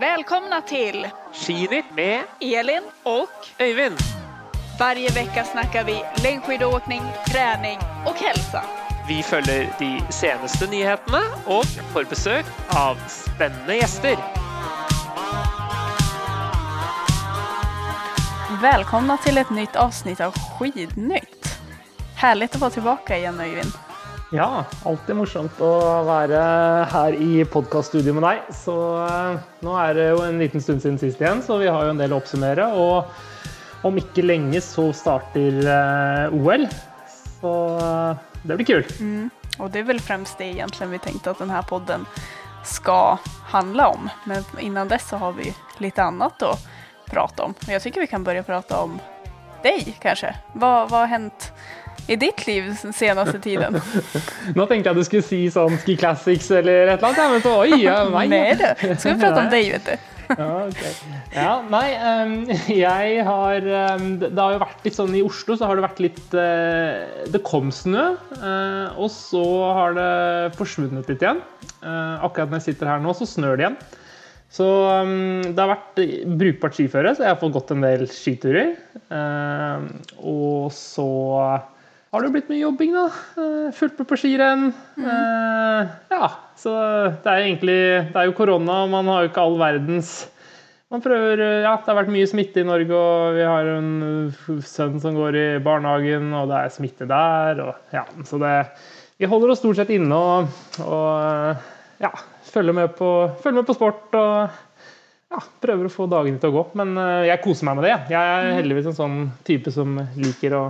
Välkomna till Skinitt med Elin och Øyvind. varje vecka snackar vi längdskidåkning, träning och hälsa. Vi følger de seneste nyhetene og får besøk av spennende gjester. Välkomna till ett nytt avsnitt av Skidnytt. Härligt att vara tillbaka igen Öyvind. Ja, alltid morsomt å være her i podkaststudio med deg. Så eh, nå er det jo en liten stund siden sist igjen, så vi har jo en del å oppsummere. Og om ikke lenge så starter eh, OL. Så eh, det blir kult. Og det er vel fremst det egentlig vi tenkte at denne podden skal handle om. Men innan dess så har vi litt annet å prate om. Og jeg syns vi kan begynne å prate om deg, kanskje. Hva, har hänt i ditt liv den seneste tiden? Nå tenkte jeg du skulle si sånn Ski Classics eller et eller annet. Så, oi, ja, nei Nej du, Skal vi prate om deg, vet du? Ja, ok. ja, nei, um, jeg har um, Det har jo vært litt sånn i Oslo, så har det vært litt uh, Det kom snø, uh, og så har det forsvunnet litt igjen. Uh, akkurat når jeg sitter her nå, så snør det igjen. Så um, det har vært brukbart skiføre, så jeg har fått gått en del skiturer. Og så har det jo blitt mye jobbing, da. fullt Fulgt med på skirenn. Eh, ja, så det er egentlig Det er jo korona, og man har jo ikke all verdens man prøver, ja, Det har vært mye smitte i Norge, og vi har en uh, sønn som går i barnehagen, og det er smitte der. Og, ja, så det, vi holder oss stort sett inne og, og ja, følger med, på, følger med på sport. og ja, Prøver å få dagene til å gå. Men jeg koser meg med det. Jeg er heldigvis en sånn type som liker å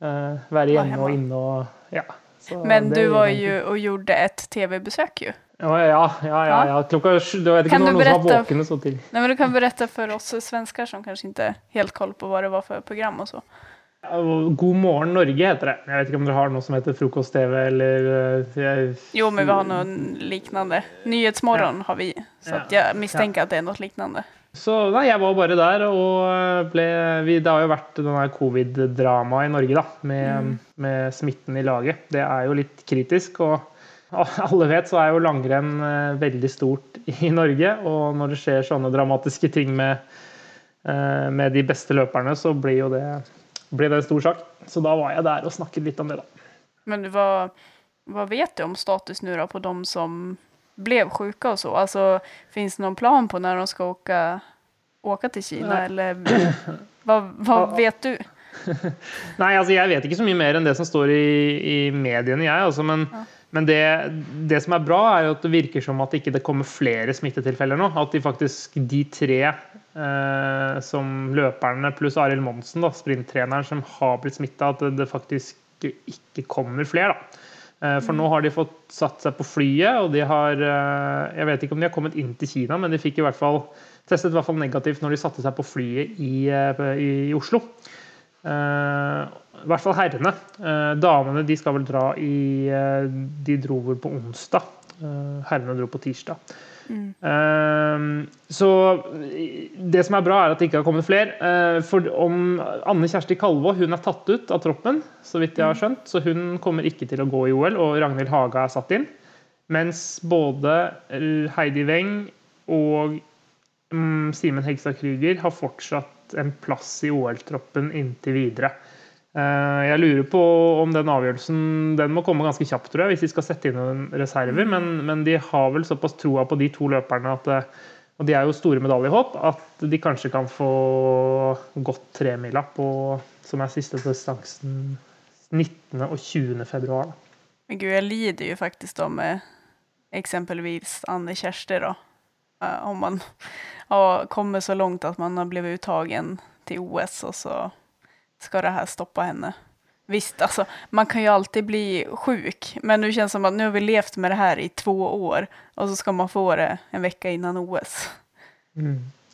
være hjemme og inne. og ja. Så Men du var jo ju och gjorde ett tv-besök ju. Ja, ja, ja. ja, ja. Klokka sju. Du vet ikke Kan om noen som var berätta- våkne så tidlig. Nej, men du kan berätta för oss svenskar som kanske inte helt koll på vad det var för program och så. God morgen Norge heter det. Jeg vet ikke om dere har noe som heter Frokost-TV eller eh, jeg, Jo, men vi har noe lignende. Nyhetsmorgen Nyhetsmorgon har vi, så Ja. att at misstänker att det er noe liknande. Så nei, jeg var bare der og ble vi, Det har jo vært denne covid-dramaet i Norge, da, med, med smitten i laget. Det er jo litt kritisk. og alle vet så er jo langrenn eh, veldig stort i Norge, og når det skjer sånne dramatiske ting med, eh, med de beste løperne, så blir jo det, blir det en stor sak. Så da var jeg der og snakket litt om det, da. Men hva, vad vet du om status nå, da, på dem som blev sjuka och så? Alltså, finns det någon plan på när de ska åka, åka till Kina? Nej. Eller vad, vad vet du? Nei, altså jeg vet ikke så mye mer enn det som står i, i mediene, jeg. Altså, men men det, det som er bra, er jo at det virker som at ikke det kommer flere smittetilfeller nå. At de faktisk, de tre eh, som løperne pluss Arild Monsen, da, sprinttreneren, som har blitt smitta, at det, det faktisk ikke kommer flere. da. Eh, For nå har de fått satt seg på flyet, og de har eh, Jeg vet ikke om de har kommet inn til Kina, men de fikk i hvert fall testet i hvert fall negativt når de satte seg på flyet i, i, i Oslo. Eh, I hvert fall herrene. Eh, damene de skal vel dra i eh, De dro vel på onsdag. Eh, herrene dro på tirsdag. Eh, så det som er bra, er at det ikke har kommet flere. Eh, for om Anne Kjersti Kalvå hun er tatt ut av troppen, så vidt jeg har skjønt. Så hun kommer ikke til å gå i OL, og Ragnhild Haga er satt inn. Mens både Heidi Weng og mm, Simen Hegstad Krüger har fortsatt en plass i OL-troppen inntil videre. Eh, Jeg lurer på om den avgjørelsen den må komme ganske kjapt, tror jeg, hvis de skal sette inn noen reserver. Men, men de har vel såpass troa på de to løperne at eh, og de er jo store medaljehåp, at de kanskje kan få gått tremila på som er siste distansen 19. og 20. februar. Men gud, jeg lider jo faktisk da med eksempelvis Anne Kjersti, då. Eh, om man har kommet så långt at man har blitt uttagen til OS og så ska det här stoppa henne. Visst, alltså, man kan ju alltid bli sjuk, men nu känns det som att nu har vi levt med det här i två år och så ska man få det en vecka innan OS.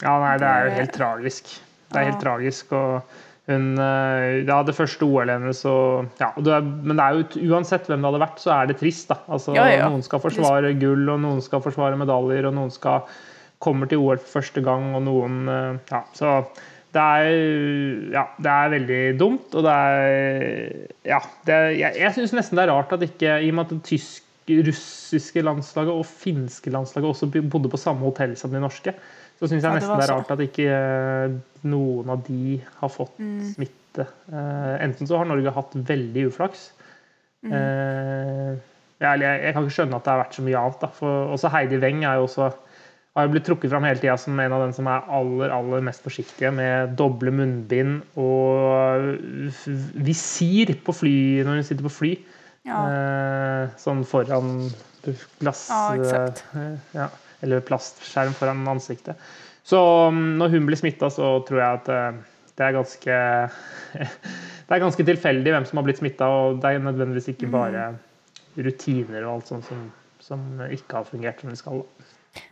Ja, nei, det er jo helt tragisk. Det er Ja. helt tragisk. og hun, eh, ja, Det første OL hennes og ja, det er, Men det er jo uansett hvem det hadde vært, så er det trist. da. Altså, Ja, ja. Noen skal forsvare gull, og noen skal forsvare medaljer, og noen skal kommer til OL for første gang, og noen eh, Ja, så det er, ja, det er veldig dumt, og det er Ja. Det, jeg jeg syns nesten det er rart at ikke I og med at det tysk, russiske landslaget og finske landslaget også bodde på samme hotell som de norske. Så syns jeg Ja, det nesten det er rart at ikke eh, noen av de har fått Mm. smitte. Uh, enten så har Norge hatt veldig uflaks. Mm. Uh, jeg, jeg, jeg kan ikke skjønne at det har vært så mye annet. Da. For også Heidi Weng er jo også har jo blitt trukket fram hele tida som en av den som er aller aller mest forsiktige med doble munnbind og visir på fly når hun sitter på fly. Ja. Eh, sånn foran glass Ja, eh, ja, Eller plastskjerm foran ansiktet. Så mm, når hun blir smitta, så tror jeg at eh, det er ganske Det er ganske tilfeldig hvem som har blitt smitta, og det er nødvendigvis ikke Mm. bare rutiner og alt sånt som, som ikke har fungert som det skal.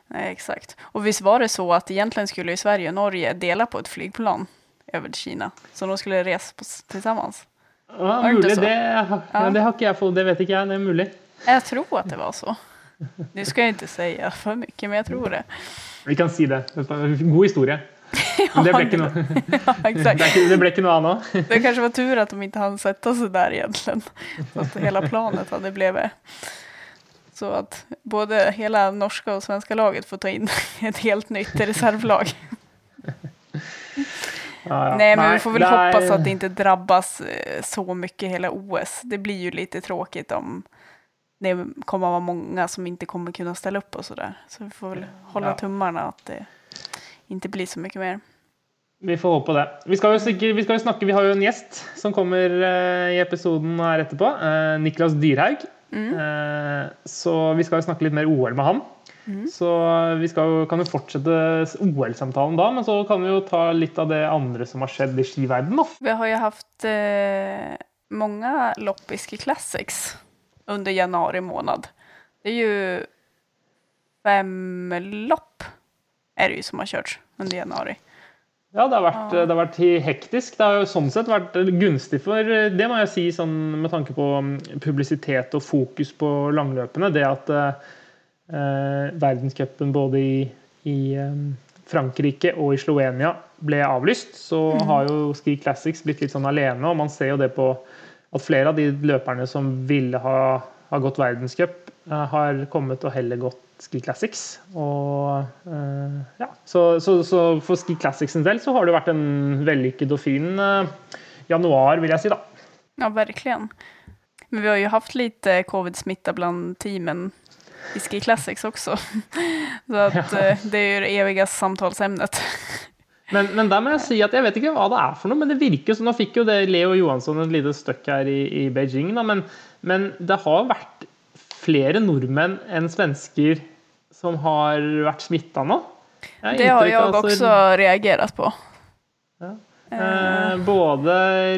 Nej, exakt. Och visst var det så att egentligen skulle ju Sverige och Norge dela på ett flygplan över Kina. Så de skulle resa på, tillsammans. Ja, det mulig. Det, Ja. det har ikke jeg fått, det vet ikke jeg. Det er mulig. Jag tror att det var så. Nu ska jag inte säga för mycket, men jag tror det. Vi kan si det. God historie. ja, det ble ikke noe, Ja, det ikke, ble ikke noe. Det kanske var tur att de inte hann sätta sig där egentligen. Så att hela planet hade blivit så att både hela norska och svenska laget får ta in ett helt nytt reservlag. Ja, ja. Nej, men vi får väl er- hoppas att det inte drabbas eh, så mycket hela OS. Det blir ju lite tråkigt om det kommer att vara många som inte kommer kunna ställa upp och sådär. Så vi får väl hålla Ja. tummarna att det inte blir så mycket mer. Vi får håpe på det. Vi skal jo, sikkert, vi skal jo snakke, vi har jo en gjest som kommer eh, i episoden her etterpå. eh, Niklas Dyrhaug. Eh, så vi skal jo snakke litt mer OL med han. Så vi skal kan jo fortsette OL-samtalen da, men så kan vi jo ta litt av det andre som har skjedd i skiverdenen. Vi har jo haft eh, mange loppiske Classics under januari måned. Det er jo fem lopp er det ju som har kjørt under januari. Ja, det har, vært, det har vært hektisk. Det har jo sånn sett vært gunstig for Det må jeg si sånn med tanke på mm, publisitet og fokus på langløpene. Det at eh, verdenscupen både i, i eh, Frankrike og i Slovenia ble avlyst, så har jo Ski Classics blitt litt sånn alene. Og man ser jo det på at flere av de løperne som ville ha, ha gått verdenscup, eh, har kommet og heller gått Ski Classics. Og, uh, ja. så, så, så for Ski Classics sin del så har det vært en vellykket og fin uh, januar, vil jeg si. da. Ja, verkligen. Men vi har jo haft lite covid-smitta blant teamen i Ski Classics også. Så at, eh, det er jo det evige samtalsemnet Men, men der må jeg si at jeg vet ikke hva det er for noe, men det virker som Nå fikk jo det Leo Johansson et lite støkk her i, i Beijing, da, men, men det har vært flere nordmenn enn svensker som har vært smitta nå. Det har jeg altså- også reagert på. Eh, både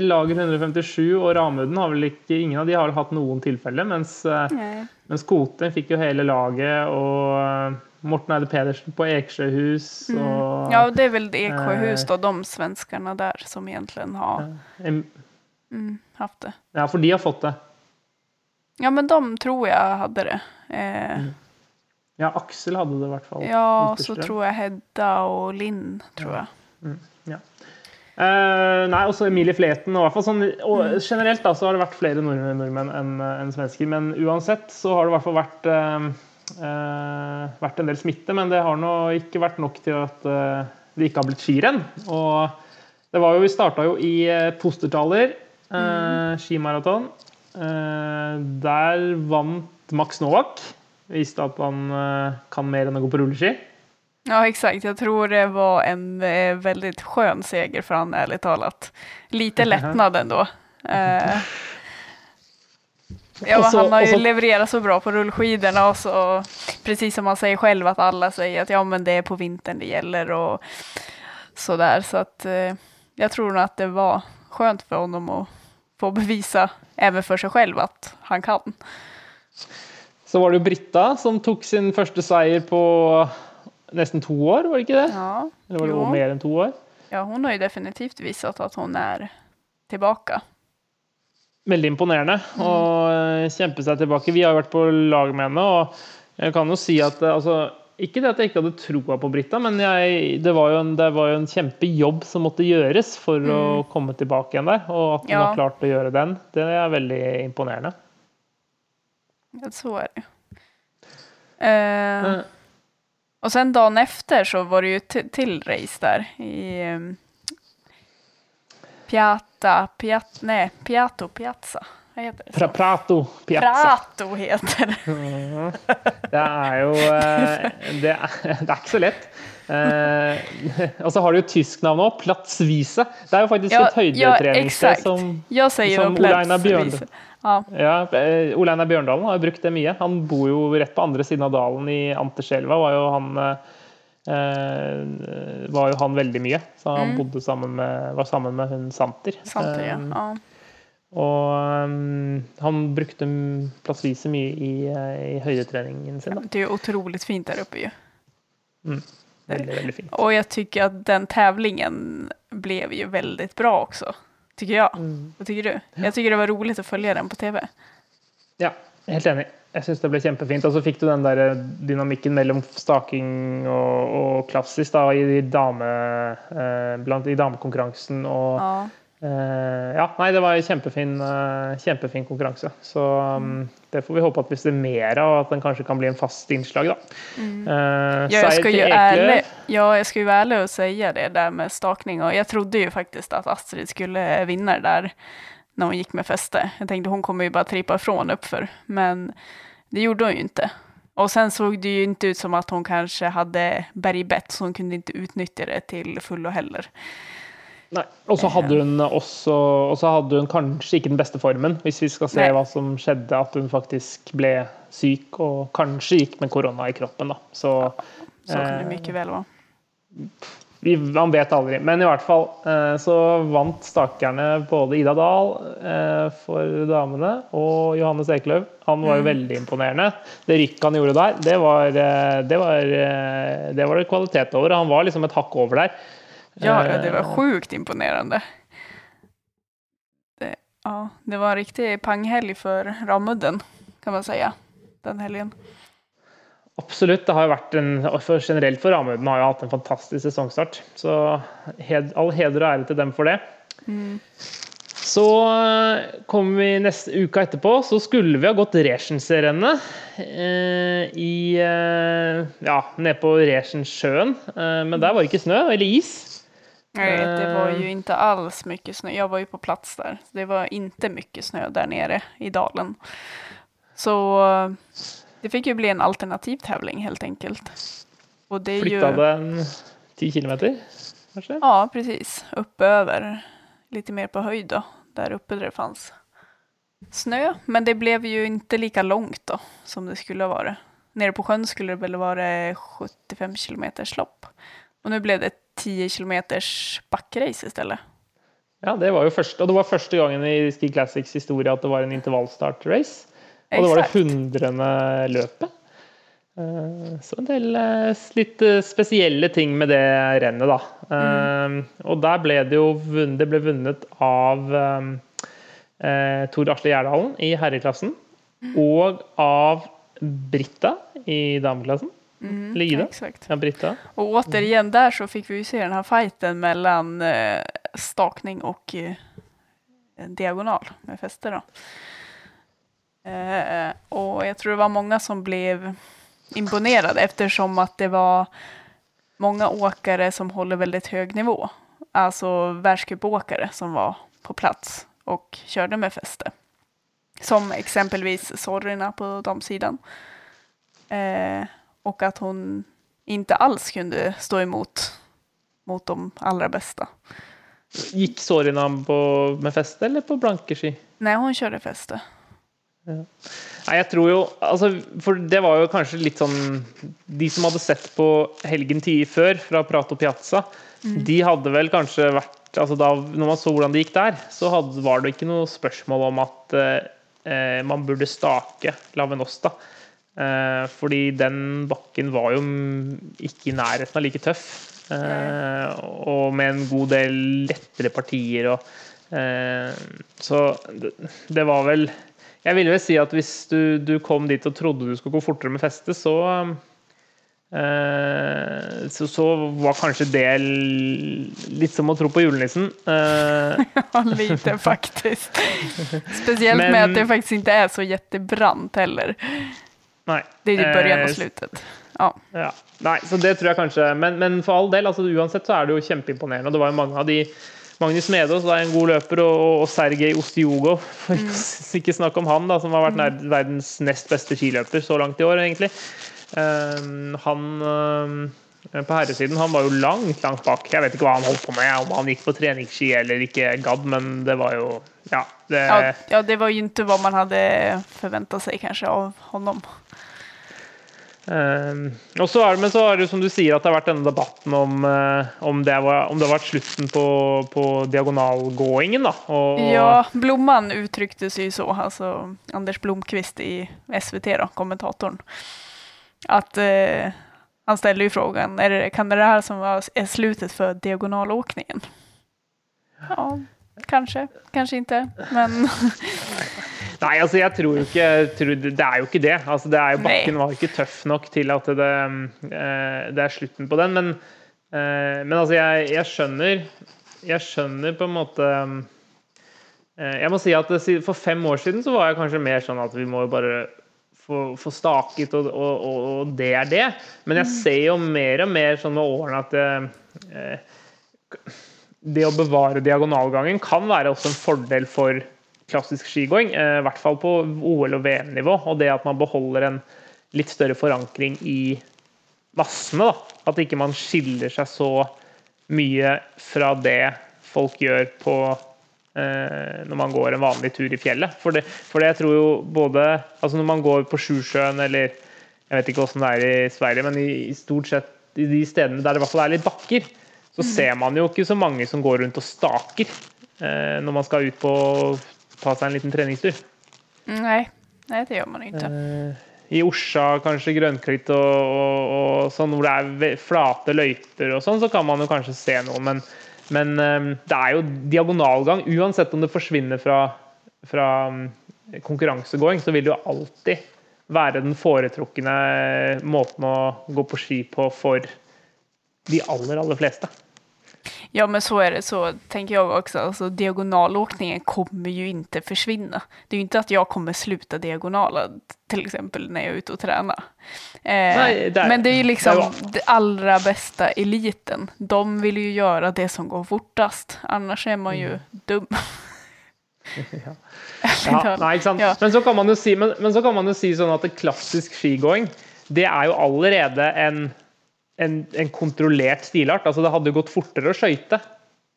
Lager 157 og Ramuden har vel ikke Ingen av de har hatt noen tilfeller, mens, eh, mens Kote fikk jo hele laget, og eh, Morten Eide Pedersen på Eksjøhus og Ja, og det er vel Eksjöhus da, de svenskene der som egentlig har Em- mm, haft det. Ja, for de har fått det. Ja, men de tror jeg hadde det. Eh, Ja, Aksel hadde det i hvert fall. ja, og så tror jeg Hedda og Linn, tror jag. Eh, nei, også Emilie Fleten. Og, sånn, og generelt da, så har det vært flere nordmenn, nordmenn enn en svensker. Men uansett så har det i hvert fall vært, uh, uh, vært en del smitte. Men det har nå ikke vært nok til at eh, det ikke har blitt skirenn. Og det var jo, vi starta jo i uh, Postertaler eh, skimaraton. Eh, der vant Max Novak. Viste at han eh, kan mer enn å gå på rulleski. Ja, exakt. Jag tror det var en eh, väldigt skön seger för han, ärligt talat. Lite lättnad ändå. Eh, ja, han har jo ju så- levererat så bra på rullskidorna och så, precis som han säger själv, att alla säger att ja, men det är på vintern det gäller och sådär. Så att eh, jag tror nog att det var skönt för honom att få bevisa, även för sig själv, att han kan. Så var det jo Britta som tok sin første seier på nesten to år, var det ikke det? Ja, Eller var det jo. mer enn to år? ja, hun har jo definitivt vist at hun er tilbake. Veldig imponerende å eh, kjempe seg tilbake. Vi har vært på lag med henne, og jeg kan jo si at altså, Ikke det at jeg ikke hadde troa på Britta, men jeg, det, var jo en, det var jo en kjempejobb som måtte gjøres for å komme tilbake igjen der. Og at hun Ja. har klart å gjøre den, det er veldig imponerende. Ja, så er det. Eh, Eh, och sen dagen efter så var det ju ett till race där i um, Piata, Piat, nej, Piato Piazza. Vad heter det? Pra? Prato Piazza. Prato heter det. Mhm. Det er jo eh, det er, det er ikke så lett. Eh, og så har du jo tysk navn òg. Platzwiese. Det er jo faktisk Ja, et høydetreningssted ja, som säger Som Ole Einar Bjørndalen Ja, Ja, eh, Ole Einar Bjørndalen har jo brukt det mye. Han bor jo rett på andre siden av dalen i Anterselva. Var jo han eh, eh, var jo han veldig mye. Så han Mm. bodde sammen med, var sammen med hun Santer. Santer ja. Ja. Og um, han brukte plassvis mye i, eh, i høydetreningen sin. Da. Det er jo utrolig fint der oppe, jo. Mm. Veldig, veldig fint. Og jeg syns at den tävlingen ble jo veldig bra også, syns jeg. Mm. Vad tycker du? Jeg syns det var rolig å følge den på tv. Ja, helt enig. Jeg syns det ble kjempefint. Og så fikk du den der dynamikken mellom staking og, og klassisk da, i, dame, eh, blant, i damekonkurransen. Og Ja. Eh, Ja, nei, det var en kjempefin, eh, kjempefin konkurranse. Så um, det får vi håpe at vi ser mer av, og at den kanskje kan bli en fast innslag, da. Uh, Ja, jeg skal jo til ärlig, ja, jeg skal jo ærlig ärlig si säga det der med stakning. og jeg trodde jo faktisk at Astrid skulle vinne der når hun gikk med feste. Jeg tenkte hun kommer jo bare trippa ifrån oppfor, Men det gjorde hun jo ikke. Och sen såg det ju inte ut som att hon kanske hade bergbett så hon kunde inte utnyttja det till fullo heller. Nei. Og så hadde hun også og så hadde hun kanskje ikke den beste formen, hvis vi skal se Nei. hva som skjedde. At hun faktisk ble syk og kanskje gikk med korona i kroppen. Da. Så Så kan det Eh. vel väl vi, man vet aldri. Men i hvert fall eh, så vant stakerne både Ida Dahl eh, for damene og Johannes Ekeløv. Han var jo veldig imponerende. Det rykket han gjorde der, det var det, var, det var det kvalitet over. Han var liksom et hakk over der. Ja, det var Eh, sjukt imponerende. Det, ja, det var en riktig panghelg for Ramudden kan man si, Den helgen. Absolutt. Det har jo vært en, for generelt for Ramudden har jo hatt en fantastisk sesongstart. Så hed, all heder og ære til dem for det. Så eh, kom vi neste uka etterpå, så skulle vi ha gått Resjensrennet eh, i eh, Ja, nede på Regensjøen. Eh, men der var det ikke snø, eller is. Nej, det var Eh. ju inte alls mycket snö. Jag var ju på plats där. Det var inte mycket snö där nere i dalen. Så eh, det fick ju bli en alternativ tävling helt enkelt. Och det är Flyttade ju... den 10 kilometer, kanske? Ja, precis. Uppöver. Lite mer på höjd då. Där uppe där det fanns snö. Men det blev ju inte lika långt då som det skulle ha varit. Nere på sjön skulle det väl vara 75 kilometers lopp. Och nu blev det 10 kilometers backrace istället. Ja, det var jo første, og det var første gangen i Ski Classics historie at det var en intervallstart-race. Og det var det hundrende løpet. Eh, Så en del eh, litt eh, spesielle ting med det rennet, da. Mm. Og der ble det jo vunnet, det ble vunnet av eh, eh, Tor Asle Gjerdalen i herreklassen. Og av Britta i dameklassen. Mm, Lida. Ida. Exakt. Ja, Britta. Och återigen där så fick vi ju se den här fighten mellan eh, stakning och eh, diagonal med fäste då. Eh, och jag tror det var många som blev imponerade eftersom att det var många åkare som håller väldigt hög nivå. Alltså världscupåkare som var på plats och körde med fäste. Som exempelvis Sorrina på damsidan. Eh, och att hon inte alls kunde stå emot mot de allra bästa. Gikk Sorina på, med feste eller på blanke ski? Nej, hon körde fäste. Nei, jeg tror jo altså, For det var jo kanskje litt sånn De som hadde sett på helgen 10 før fra Prato Piazza, de hadde vel kanskje vært altså da, Når man så hvordan det gikk der, så hadde, var det ikke noe spørsmål om at eh, man burde stake Lavenosta. Eh, fordi den bakken var jo ikke i nærheten av like tøff. Eh, og med en god del lettere partier og eh, Så det, var vel Jeg ville vel si at hvis du, du kom dit og trodde du skulle gå fortere med festet, så Eh, så, så var kanskje det litt som å tro på julenissen. Eh, Ja, lite faktisk. Spesielt Men, med at det faktisk ikke er så jättebrant heller. Nei. Det är i början Eh, och slutet. Ja. Ja. Nei, så det tror jeg kanskje Men, men for all del, altså, uansett så er det jo kjempeimponerende. Og det var jo mange av de Magnus Medås er en god løper, og, og Sergej Ostjogov, for ikke, ikke snakke om han, da, som har vært nær, verdens nest beste skiløper så langt i år, egentlig. Um, han um, på herresiden han var jo langt, langt bak. Jeg vet ikke hva han holdt på med, om han gikk på treningsski eller ikke gadd, men det var jo Ja. Det, Ja, ja, det var jo ikke hva man hadde forventa seg, kanskje, av honom. Um, og så er det, men så er det som du sier at det har vært denne debatten om, eh, om, det, var, om det har vært slutten på, på diagonalgåingen. da. Og, Ja, Blomman uttrykte seg så, altså Anders Blomqvist i SVT da, kommentatoren, at eh, han ställde ju frågan, är det, kan det här som var, är slutet för diagonalåkningen? Ja, kanskje, kanskje ikke, men Nei, altså jeg tror jo ikke tror, det- er jo ikke det. Altså, det er jo, bakken var ikke tøff nok til at det, eh, det er slutten på den. Men, eh, men altså, jeg, jeg skjønner Jeg skjønner på en måte eh, Jeg må si at for fem år siden så var jeg kanskje mer sånn at vi må jo bare få, få staket, og, og, og, og det er det. Men jeg ser jo mer og mer sånn med årene at det, det å bevare diagonalgangen kan være også en fordel for klassisk skigåing. eh, I hvert fall på OL- og VM-nivå. Og det at man beholder en litt større forankring i massene. da. At ikke man skiller seg så mye fra det folk gjør på eh, når man går en vanlig tur i fjellet. For det, for det jeg tror jo både altså Når man går på Sjusjøen eller Jeg vet ikke hvordan det er i Sverige, men i, i stort sett i de stedene der det i hvert fall er litt bakker, så ser man jo ikke så mange som går rundt og staker eh, når man skal ut på ta seg en liten treningstur. Nei, Nei det gjør man ikke. Eh, I Orsa, kanskje Grønklitt og, og, og sånn hvor det er flate løyper og sånn, så kan man jo kanskje se noe. Men, men eh, det er jo diagonalgang. Uansett om det forsvinner fra, fra mm, konkurransegåing, så vil det jo alltid være den foretrukne måten å gå på ski på for de aller, aller fleste. Ja, men så är det så, tänker jag också. Alltså, diagonalåkningen kommer ju inte försvinna. Det är ju inte att jag kommer sluta diagonala, till exempel när jag är ute och tränar. Eh, Nej, där- men det är ju liksom det allra bästa eliten. De vill ju göra det som går fortast, annars är man ju Mm. dum. Ja, nei, ikke sant? Ja. Men, så kan man jo si, men, men så kan man jo si sånn at klassisk skigåing, det er jo allerede en, en, en kontrollert stilart. Altså det hadde gått fortere å skøyte.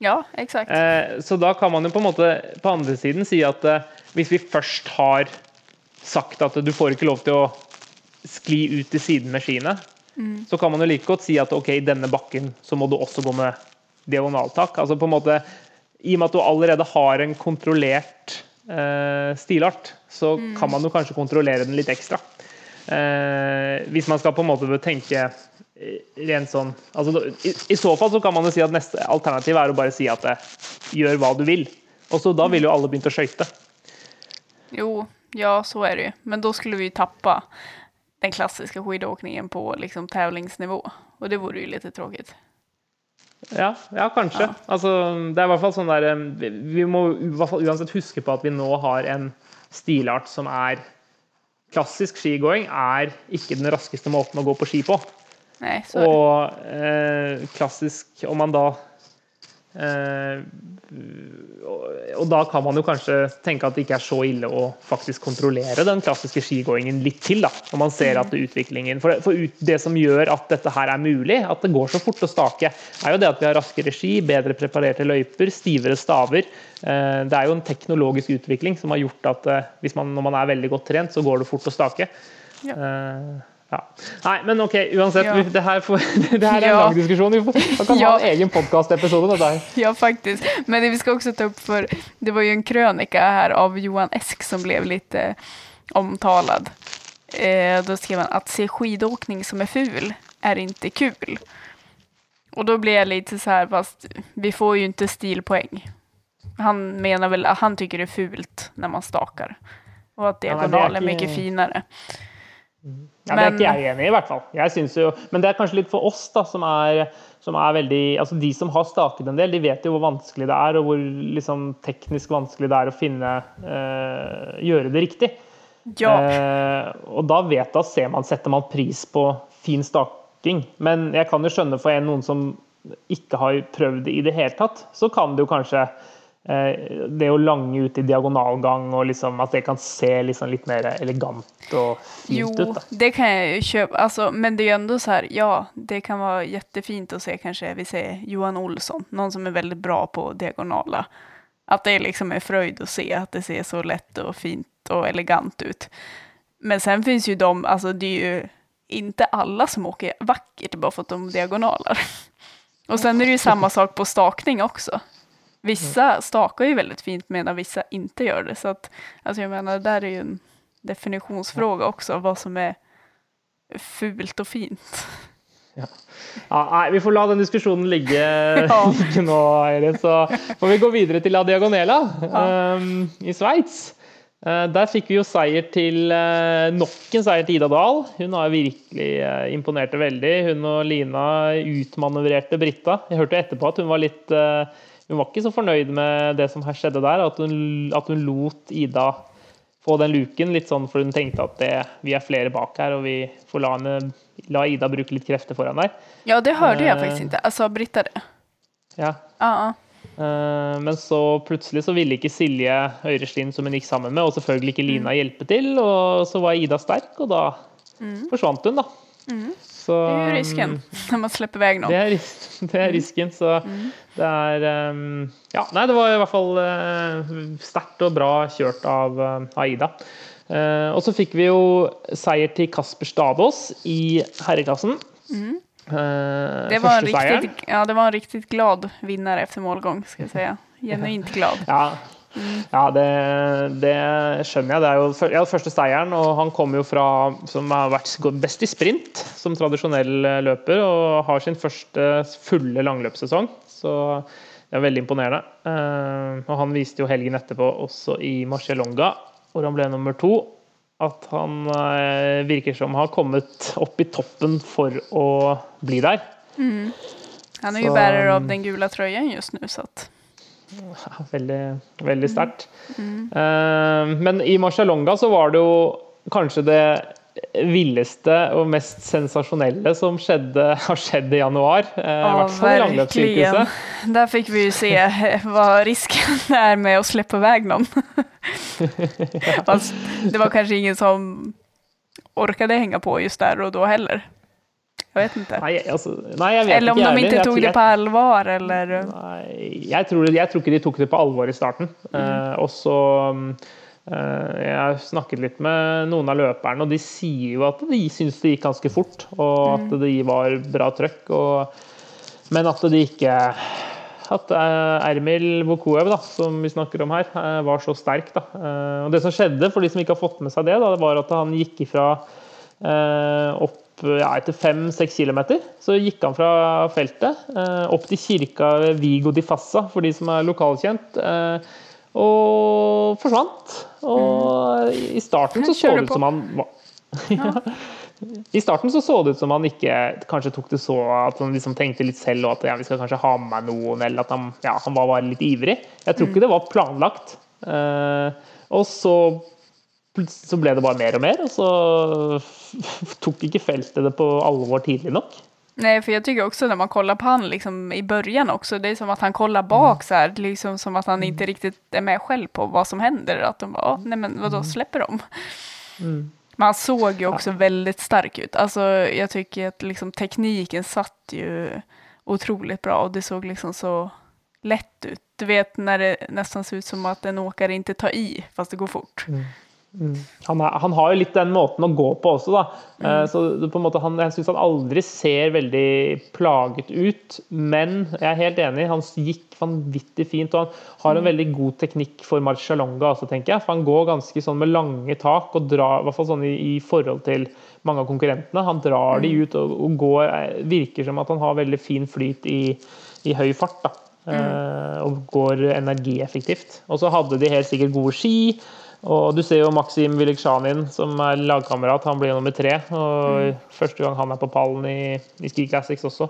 Ja, exakt. Eh, så da kan man jo på en måte på andre siden si at eh, hvis vi først har sagt at du får ikke lov til å skli ut til siden med skiene, så kan man jo like godt si at ok, i denne bakken så må du også gå med diagonaltak. Altså på en måte, I og med at du allerede har en kontrollert eh, stilart, så kan man jo kanskje kontrollere den litt ekstra. Eh, hvis man skal på en måte tenke rent sånn altså, i, I så fall så kan man jo si at neste alternativ er å bare si at eh, gjør hva du vil. Og så Da vil jo alle begynt å skøyte. Jo, ja så er det jo. Men da skulle vi ju tappa den klassiske skidåkningen på liksom tävlingsnivå. Og det vore jo litt tråkigt. Ja, ja kanskje. Ja. Altså, det er i hvert fall sånn der eh, vi- Vi må i hvert fall uansett huske på at vi nå har en stilart som er Klassisk skigåing er ikke den raskeste måten å gå på ski på. Det. Og eh, klassisk Om man da eh, og, da kan man jo kanskje tenke at det ikke er så ille å faktisk kontrollere den klassiske skigåingen litt til, da, når man ser at utviklingen For, det, for ut, det som gjør at dette her er mulig, at det går så fort å stake, er jo det at vi har raskere ski, bedre preparerte løyper, stivere staver. Eh, det er jo en teknologisk utvikling som har gjort at eh, man, når man er veldig godt trent, så går det fort å stake. Ja. Eh, ja. Nei, men OK, uansett. Ja. Det, her får, det her er en Ja. lang diskusjon. Vi kan ha en egen podkastepisode. Ja, faktisk. Men vi skal også ta opp for det var jo en krønika her av Johan Esk som ble litt omtalad. Eh, da skrev han at se skidåkning som er ful er ikke kul. Og da ble jeg litt så här, fast vi får jo ikke stilpoeng. Han mener vel at han tycker det er fult når man stakar. og at det är diagonal er mye finere. finare. Ja, Det er ikke jeg enig i, i hvert fall. Jeg synes jo, men det er kanskje litt for oss, da, som er, som er veldig altså De som har staket en del, de vet jo hvor vanskelig det er, og hvor liksom, teknisk vanskelig det er å finne øh, Gjøre det riktig. Ja. Eh, og da vet da ser man, setter man pris på fin staking. Men jeg kan jo skjønne for en, noen som ikke har prøvd det i det hele tatt, så kan det jo kanskje det å lange ut i diagonalgang og liksom at det kan se liksom litt mer elegant og fint jo, ut. Da. det kan jeg jo kjøpe. Altså, men det er jo ändå så her, ja, det kan være jättefint å se kanskje, vi ser Johan Olsson, noen som er veldig bra på diagonala. At det liksom er frøyd å se, at det ser så lett og fint og elegant ut. Men sen finns jo de, alltså det er jo ikke alle som åker vackert bare for at de diagonaler. Og sen er det jo samme sak på stakning også. Vissa stakar ju väldigt fint medan vissa inte gör det. Så att, alltså jag menar, det där är ju en definitionsfråga också, vad som är fult och fint. Ja. Ja, nei, vi får la den diskusjonen ligge, ja. ligge nå, Eirin. Så får vi gå videre til La Diagonela um, i Sveits. Uh, der fikk vi jo seier til uh, nok en seier til Ida Dahl. Hun har virkelig uh, imponerte veldig. Hun og Lina utmanøvrerte Britta. Jeg hørte etterpå at hun var litt hun var ikke så fornøyd med det som her skjedde der, at hun, at hun lot Ida få den luken, litt sånn for hun tenkte at det, vi er flere bak her, og vi får la, henne, la Ida bruke litt krefter foran der. Ja, det hørte jeg faktisk ikke. Altså, Britta det. Ja. Uh -uh. Men så plutselig så ville ikke Silje Øyreslien, som hun gikk sammen med, og selvfølgelig ikke Lina, mm. hjelpe til. Og så var Ida sterk, og da mm. forsvant hun, da. Mm. Så, det er jo risken um, når man slipper vei nå. Det er, det er risken, så mm. det er um, Ja, nei, det var i hvert fall uh, sterkt og bra kjørt av uh, Aida. Uh, og så fikk vi jo seier til Kasper Stavås i herreklassen. Mm. Det, var riktig, ja, det var en riktig glad vinner etter målgang, skal jeg si. Genuint glad. ja, ja, det, det, skjønner jeg. Det er jo ja, første seieren, og han kommer jo fra som har vært best i sprint som tradisjonell løper, og har sin første fulle langløpssesong. Så det er veldig imponerende. Uh, og han viste jo helgen etterpå, også i Marcialonga, hvor han ble nummer to, at han uh, virker som har kommet opp i toppen for å bli der. Mm. Han er jo bærer av den gule trøyen just nå, så at Veldig, veldig sterkt. Mm. Men i Marcialonga så var det jo kanskje det villeste og mest sensasjonelle som skjedde, har skjedd i januar. Uh, I hvert fall i langløpssirkuset. Der fikk vi jo se hva risken er med å slippe vei noen. ja. Det var kanskje ingen som orket henge på just der og da heller. Jeg vet ikke. Nei, altså, nei, jeg vet eller om ikke, de ikke tok det på alvor, eller Nei, jeg tror, jeg tror, ikke de tok det på alvor i starten. Mm. Uh, og så uh, Jeg har snakket litt med noen av løperne, og de sier jo at de syns det gikk ganske fort, og at de det var bra trøkk. Og, men at det ikke at uh, Ermil Vokoev, da, som vi snakker om her, var så sterk. Da. og Det som skjedde, for de som ikke har fått med seg det, da, det var at han gikk ifra opp ja, etter fem-seks kilometer så gikk han fra feltet eh, opp til kirka ved Vigo di Fassa, for de som er lokalkjent, eh, og forsvant. Og i starten så så det ut som han ja. I starten så, så det ut som han ikke kanskje tok det så at han liksom tenkte litt selv og at ja, vi skal kanskje ha med noen, eller at han, ja, han var bare litt ivrig. Jeg tror ikke det var planlagt. Eh, og så så ble det bare mer og mer, og så tok ikke feltet det på alvor tidlig nok. Nej, for jeg tycker også når man kollar på han liksom, i början också, det er som at han kollar bak så här, liksom som at han ikke riktig er med selv på hva som hender. At de bara, nej men vadå, da släpper de? Mm. Men han såg jo også ja. väldigt stark ut. Alltså, jag tycker att liksom, tekniken satt ju otroligt bra og det såg liksom så lett ut. Du vet når det nesten ser ut som at en åkare ikke tar i, fast det går fort. Mm. Mm. Han, er, han, har jo litt den måten å gå på også, da. Mm. Uh, så på en måte han, Jeg syns han aldri ser veldig plaget ut, men jeg er helt enig, han gikk vanvittig fint. Og han har en mm. veldig god teknikk for marcialonga også, tenker jeg. For han går ganske sånn med lange tak, og drar, i hvert fall sånn i, i forhold til mange av konkurrentene. Han drar mm. de ut og, og, går eh, Virker som at han har veldig fin flyt i, i høy fart. da. Mm. og går energieffektivt. Og så hadde de helt sikkert gode ski. Og du ser jo Maxim Vyliksjanin, som er lagkamerat, han blir nummer tre. Og mm. første gang han er på pallen i, i Ski Classics også.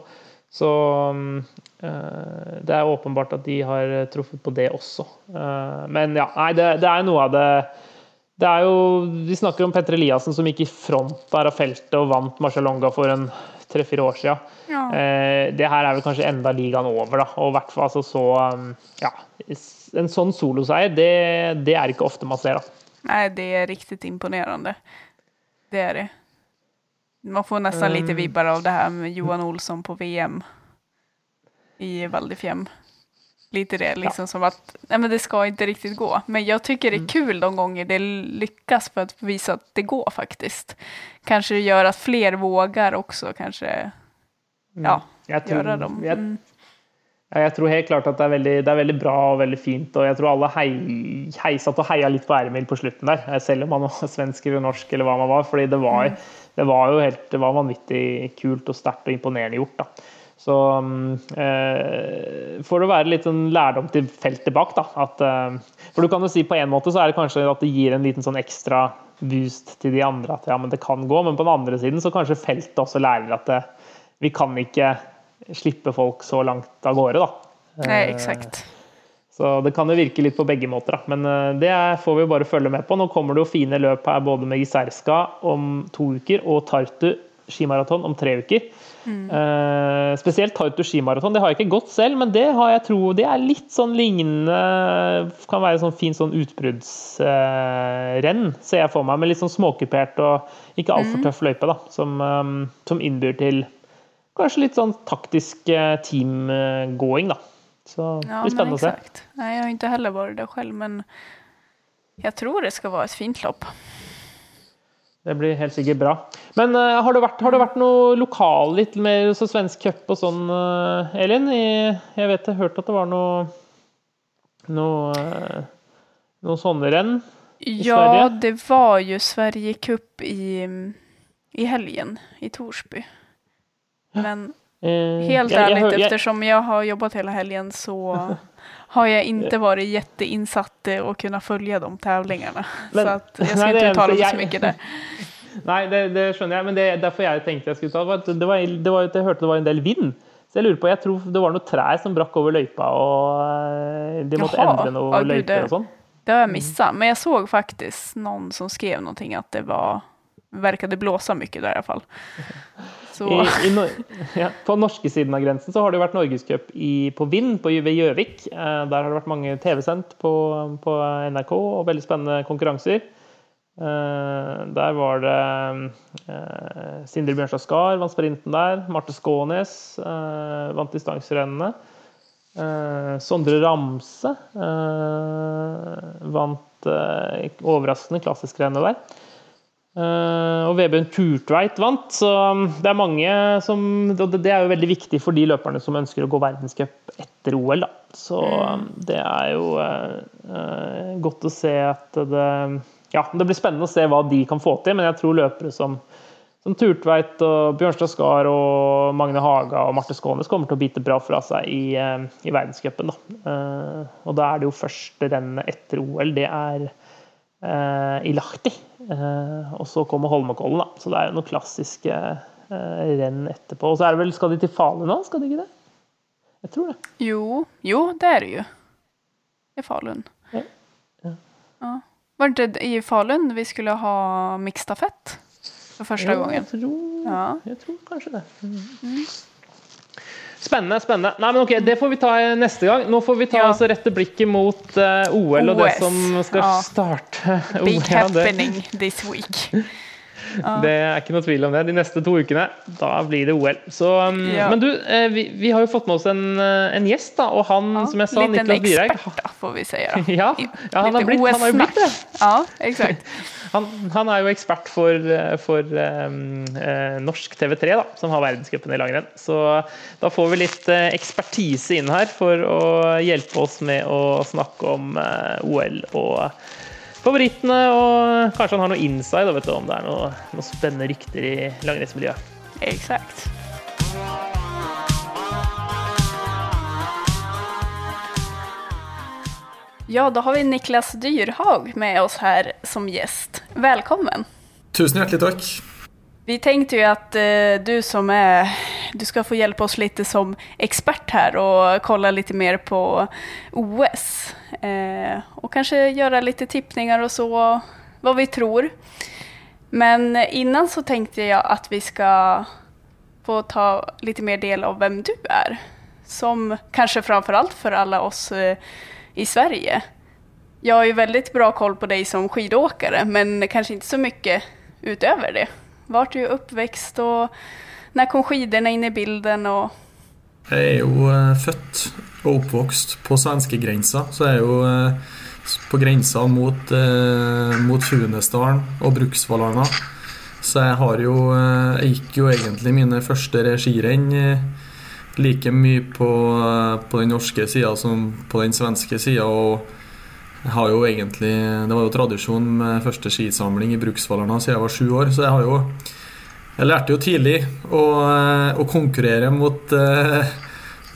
Så øh, det er åpenbart at de har truffet på det også. Uh, men ja, nei, det, det, er noe av det Det er jo Vi snakker om Petter Eliassen som gikk i front der av feltet og vant Marcialonga for en tre-fire år siden. Ja. Uh, det her er vel kanskje enda ligaen over, da. Og i hvert fall altså, så um, Ja en sånn soloseier, det, det, er ikke ofte man ser. da. Nei, det er riktig imponerende. Det er det. Man får nesten um, litt vibber av det her med Johan Olsson på VM i Valdifjem. Lite det, liksom ja. som at nej, men det skal ikke riktig gå. Men jeg syns det er mm. kul de ganger det lykkes for å vise at det går, faktisk. Kanskje det gjør at flere våger også, kanskje mm. ja, gjøre dem. Mm. Jeg tror helt klart at det er, veldig, det er veldig bra og veldig fint. og Jeg tror alle hei, heisatt og heia litt på Ermil på slutten der. Selv om man var svensk eller norsk eller hva man var. fordi det var, det var jo helt, det var vanvittig kult og sterkt og imponerende gjort. da. Så eh, får det være litt en lærdom til feltet bak. da, at, eh, For du kan jo si på en måte så er det kanskje at det gir en liten sånn ekstra boost til de andre. At ja, men det kan gå. Men på den andre siden så kanskje feltet også lærer at det, vi kan ikke slippe folk så langt av gårde, da. Nei, exakt. Så det kan jo virke litt på begge måter, da. Men eh, det får vi jo bare følge med på. Nå kommer det jo fine løp her både med Giserska om to uker og Tartu skimaraton om tre uker. Mm. Uh, spesielt Tartu skimaraton. Det har jeg ikke gått selv, men det har jeg tro Det er litt sånn lignende Kan være sånn fin sånn utbruddsrenn, uh, ser jeg for meg. Med litt sånn småkupert og ikke altfor mm. tøff løype, da. Som, um, som innbyr til kanskje litt sånn taktisk eh, teamgåing, da. Så det blir spennende å se. Nei, jeg har ikke heller vært det selv, men jeg tror det skal være et fint løp. Det blir helt sikkert bra. Men uh, har, det vært, har, det vært, noe lokal, litt mer så svensk cup og sånn, uh, Elin? I, jeg vet jeg hørte at det var noe noe, uh, noe sånne renn i ja, Sverige? Ja, det var jo Sverigecup i, i helgen i Torsby. Men eh, helt jag, ärligt, jag, jag, eftersom jag har jobbat hela helgen så har jag inte varit jätteinsatt och kunnat följa de tävlingarna. Men, så att jag ska inte uttala mig så mycket där. Nei, det, det, skjønner jeg, men det, derfor jeg tenkte jeg skulle ta det var, det var, Jeg hørte det var en del vind. Så jeg lurer på, jeg tror det var noen trær som brakk over løypa, og eh, de måtte Jaha, endre noen løyper og sånn. Det har jeg missa, men jeg så faktisk noen som skrev noe at det var Verkade blåsa mye der, i hvert I, I, no ja, på norske siden av grensen så har det vært norgescup på Vind på, ved Gjøvik. Eh, der har det vært mange TV-sendt på, på, NRK og veldig spennende konkurranser. Eh, der var det eh, Sindre Bjørnstad Skar vant sprinten der. Marte Skånes vant distanserennene. Sondre Ramse vant overraskende klassisk rennet der. Uh, og Vebjørn Turtveit vant, så um, det er mange som Det er jo veldig viktig for de løperne som ønsker å gå verdenscup etter OL, da. Så um, det er jo uh, uh, godt å se at det Ja, det blir spennende å se hva de kan få til, men jeg tror løpere som, som Turtveit og Bjørnstad Skar og Magne Haga og Marte Skånes kommer til å bite bra fra seg i, i verdenscupen. og da er det jo første rennet etter OL. Det er i Lahti. Eh, og så kommer Holmenkollen, da. Så det er jo noen klassiske eh, renn etterpå. Og så er det vel, skal de til Falun nå? Skal de ikke det? Jeg tror det. Jo, jo det er det jo. I Falun. Ja. Ja. ja. Var det i Falun vi skulle ha miksstafett for første ja, gangen? Jeg tror, ja. jeg tror kanskje det. Mm. Spennende. spennende. Nei, men ok, Det får vi ta neste gang. Nå får vi ta ja. altså rette blikket mot uh, OL OL og det som skal ja. starte. Big happening this week. Det er ikke noe tvil om det. De neste to ukene, da blir det OL. Så, um, ja. Men du, eh, vi, vi, har jo fått med oss en, eh, en gjest, da, og han, som jeg sa, Niklas Dyrhaug Litt en ekspert, da, får vi si. Ja, ja han, har blitt, han har jo blitt det. Ja, exakt. Han, han, er jo ekspert for, for um, norsk TV3, da, som har verdenscupen i langrenn. Så da får vi litt ekspertise inn her for å hjelpe oss med å snakke om uh, OL og favorittene. Og kanskje han har noe inside vet du, om det er noe, noe spennende rykter i langrennsmiljøet. Exakt. Ja, da har vi Niklas Dyrhag med oss her som gjest. Velkommen! Tusen hjertelig takk. Vi tenkte jo at eh, du som er Du skal få hjelpe oss litt som ekspert her og kolla litt mer på OS. Eh, og kanskje gjøre litt tippninger og så, hva vi tror. Men innan så tenkte jeg at vi skal få ta litt mer del av hvem du er. Som kanskje framfor alt for alle oss eh, i Sverige. Jeg har jo veldig bra koll på deg som skidåkere, men kanskje ikke så mye utover det. Vart du oppvekst, og når kom skidene inn i bilden? Jeg er jo født og oppvokst på svenskegrensa, så jeg er jo uh, på grensa mot, uh, mot Funesdalen og Bruksvallarna. Så jeg har jo Jeg gikk jo egentlig mine første regirenn like mye på, på den norske sida som på den svenske sida. Og jeg har jo egentlig Det var jo tradisjon med første skisamling i Bruksvallarna siden jeg var sju år, så jeg har jo Jeg lærte jo tidlig å, å konkurrere mot, eh,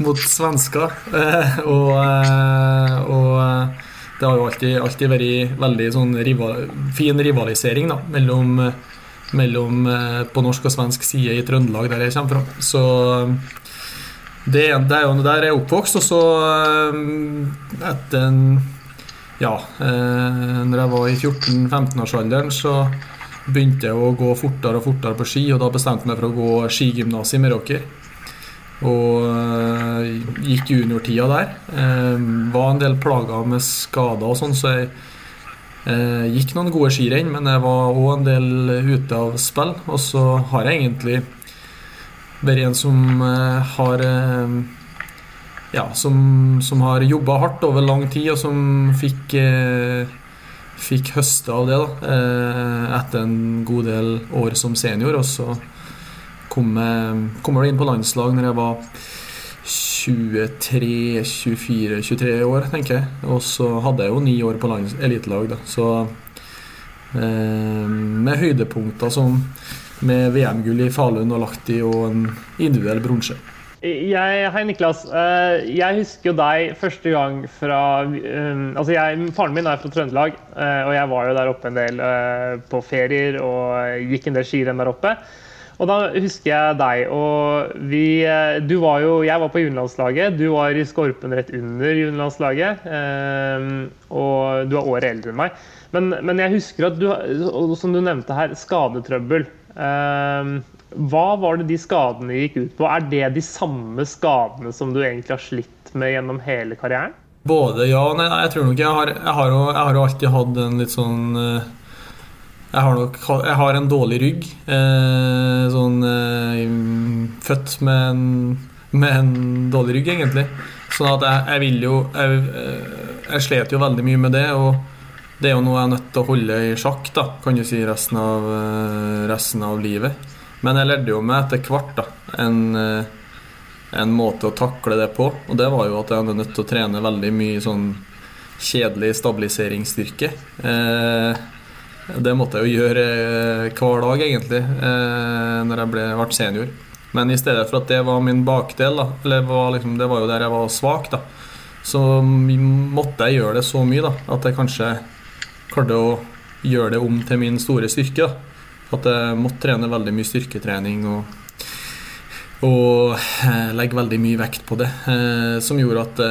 mot svensker. Eh, og, eh, og, det har jo alltid, alltid vært veldig sånn rival, fin rivalisering da, mellom, mellom på norsk og svensk side i Trøndelag, der jeg kommer fra. Så det, det er jo der jeg er oppvokst. Og så etter ja, eh, når jeg var i 14-15-årsalderen, så begynte jeg å gå fortere og fortere på ski, og da bestemte jeg meg for å gå skigymnas i Meråker. Og eh, gikk juniortida der. Eh, var en del plaga med skader og sånn, så jeg eh, gikk noen gode skirenn, men jeg var òg en del ute av spill. Og så har jeg egentlig vært en som har ja, som, som har jobba hardt over lang tid, og som fikk, fikk høste av det da, etter en god del år som senior. Og så kom jeg, kom inn på landslag når jeg var 23-24-23 år, tenker jeg. Og så hadde jeg jo ni år på elitelag, da. Så eh, med høydepunkter som med VM-gull i Falun og Lahti og en individuell bronse. Hei, Niklas. Eh, jeg husker jo deg første gang fra um, Altså, jeg, Faren min er fra Trøndelag, eh, og jeg var jo der oppe en del eh, på ferier og gikk en del skirenn der oppe. Og da husker jeg deg, og vi Du var jo Jeg var på juniorlandslaget. Du var i skorpen rett under juniorlandslaget. Og du er året eldre enn meg. Men, men jeg husker at du, som du nevnte her, skadetrøbbel. Hva var det de skadene gikk ut på? Er det de samme skadene som du egentlig har slitt med gjennom hele karrieren? Både ja og nei. Jeg tror nok jeg har, jeg har, jo, jeg har jo alltid hatt en litt sånn eh, jeg har, nok, jeg har en dårlig rygg. Eh, sånn eh, Født med en, med en, dårlig rygg, egentlig. Sånn at jeg, jeg vil jo jeg, eh, jeg slet jo veldig mye med det. Og det er jo noe jeg er nødt til å holde i sjakk, da, kan du si, resten av, resten av livet. Men jeg lærte jo meg etter hvert da, en, eh, en, måte å takle det på. Og det var jo at jeg hadde nødt til å trene veldig mye sånn kjedelig stabiliseringsstyrke. Eh, det måtte jeg jo gjøre eh, hver dag, egentlig, eh, når jeg ble, ble senior. Men i stedet for at det var min bakdel, da, eller var liksom, det var jo der jeg var svak, da, så måtte jeg gjøre det så mye da, at jeg kanskje klarte å gjøre det om til min store styrke. da. At jeg måtte trene veldig mye styrketrening og, og eh, legge veldig mye vekt på det. Som gjorde at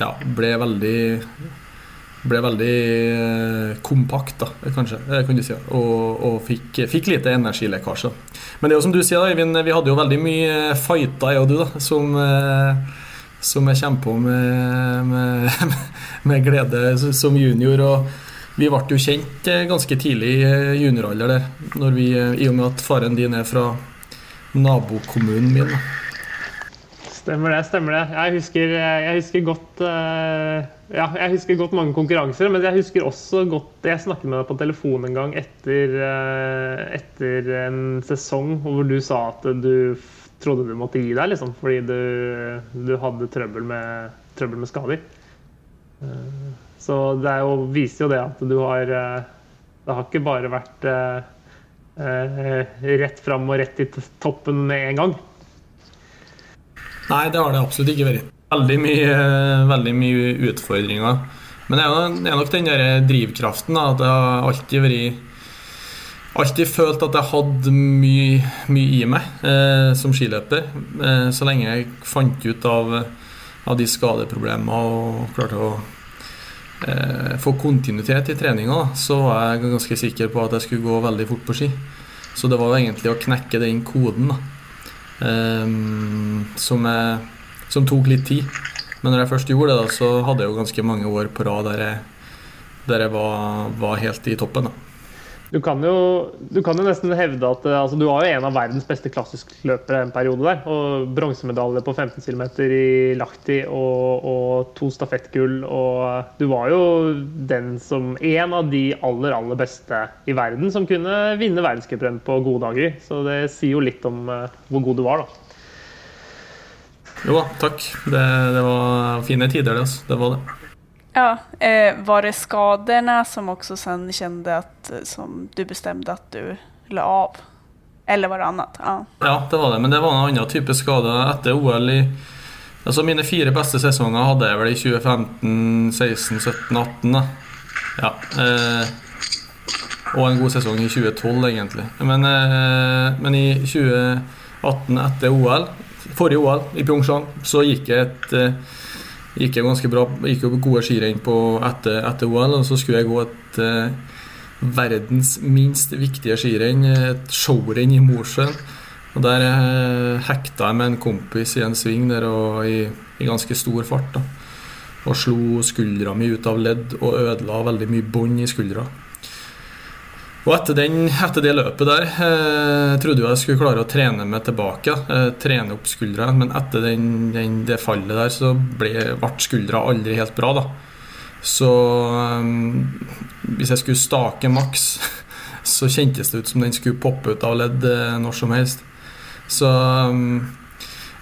ja, ble veldig ble veldig kompakt, da, kanskje, kan du si, og, og fikk, fikk, lite energilekkasje. Men det er jo som du sier, da, Eivind, vi hadde jo veldig mye fighter, jeg og du, da, som, som jeg kommer på med, med, med glede som junior. og vi ble jo kjent eh, ganske tidlig i eh, junioralder der, når vi, eh, i og med at faren din er fra nabokommunen min. Stemmer det. stemmer det. Jeg husker, jeg husker godt ja, jeg husker godt mange konkurranser, men jeg husker også godt Jeg snakket med deg på telefon en gang etter, etter en sesong hvor du sa at du trodde du måtte gi deg, liksom, fordi du, du hadde trøbbel med, trøbbel med skader. Så det jo, viser jo det at du har eh, Det har ikke bare vært eh, eh, rett fram og rett til toppen med en gang. Nei, det har det absolutt ikke vært. veldig mye, veldig mye utfordringer. Men det er nok den der drivkraften. At jeg har alltid vært Alltid følt at jeg hadde mye, mye i meg eh, som skiløper. Eh, så lenge jeg fant ut av, av de skadeproblemene og klarte å eh, få kontinuitet i treninga, så var jeg ganske sikker på at jeg skulle gå veldig fort på ski. Så det var egentlig å knekke den koden da, som, jeg, som tok litt tid. Men når jeg først gjorde det, da, så hadde jeg jo ganske mange år på rad der jeg, der jeg var, var, helt i toppen. Da. Du kan, jo, du kan jo nesten hevde at altså, du var jo en av verdens beste klassiskløpere en periode der. Og bronsemedalje på 15 km i Lahti og, og, to stafettgull. Og du var jo den som en av de aller, aller beste i verden som kunne vinne verdenscuprenn på gode dager. Så det sier jo litt om uh, hvor god du var, da. Jo da, takk. Det, det, var fine tider, det. Altså. Det var det. Ja, eh, Var det skadorna som också sen kände att eh, som du bestemte at du la av? Eller var det annet? Ja. ja, det var det. Men det var en annen type skade etter OL i Altså Mine fire beste sesonger hadde jeg vel i 2015, 16, 17, 18. Da. Ja. Eh, og en god sesong i 2012, egentlig. Men, eh, men i 2018, etter OL, forrige OL i Pyeongchang så gikk jeg et eh, gikk jeg ganske bra gikk jo gode skirenn etter, etter, OL. Og så skulle jeg gå et eh, verdens minst viktige skirenn, et showrenn i Mosjøen. Og Der eh, hekta jeg med en kompis i en sving der og i, i ganske stor fart. da Og slo skuldra mi ut av ledd og ødela veldig mye bånd i skuldra. Og etter, den, etter, det løpet der eh, trodde jeg skulle klare å trene meg tilbake. Eh, trene opp skuldra. Men etter den, den, det fallet der så ble, ble skuldra aldri helt bra. da. Så eh, hvis jeg skulle stake maks, så kjentes det ut som den skulle poppe ut av ledd eh, når som helst. Så eh,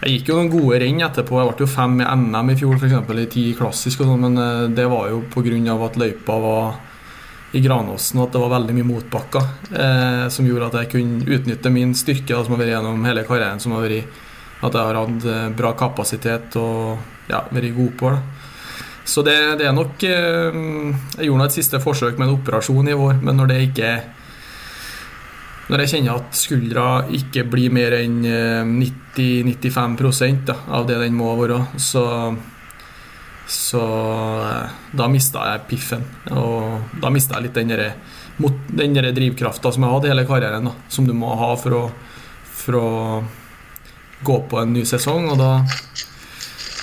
jeg gikk jo noen gode renn etterpå. Jeg ble jo fem i NM i fjor, f.eks. i ti klassisk, og sånn, men eh, det var jo pga. at løypa var i Granåsen, og at det var veldig mye motbakker eh, som gjorde at jeg kunne utnytte min styrke da, som har vært gjennom hele karrieren, som har vært at jeg har hatt eh, bra kapasitet og ja, vært god på det. Så det, det er nok eh, Jeg gjorde et siste forsøk med en operasjon i vår, men når det ikke når jeg kjenner at skuldra ikke blir mer enn 90-95 eh, av det den må være, så så eh, da mista jeg piffen. Og da mista jeg litt den derre drivkrafta som jeg hadde hele karrieren, da, som du må ha for å, for å gå på en ny sesong. Og da,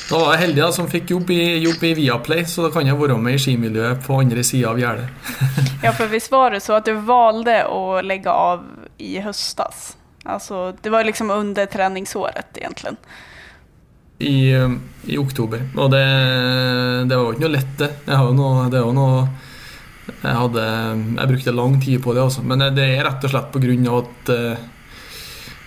da var jeg heldig da, som fikk jobb i, jobb i, Viaplay, så da kan jeg være med i skimiljøet på andre sida av gjerdet. ja, for hvis var det så at du valgte å legge av i høstas? Altså, det var liksom under treningsåret, egentlig i, i oktober. Og det, det, var jo ikke noe lett, det. Jeg noe, det var noe jeg, hadde, jeg brukte lang tid på det, altså. Men det er rett og slett på grunn av at eh,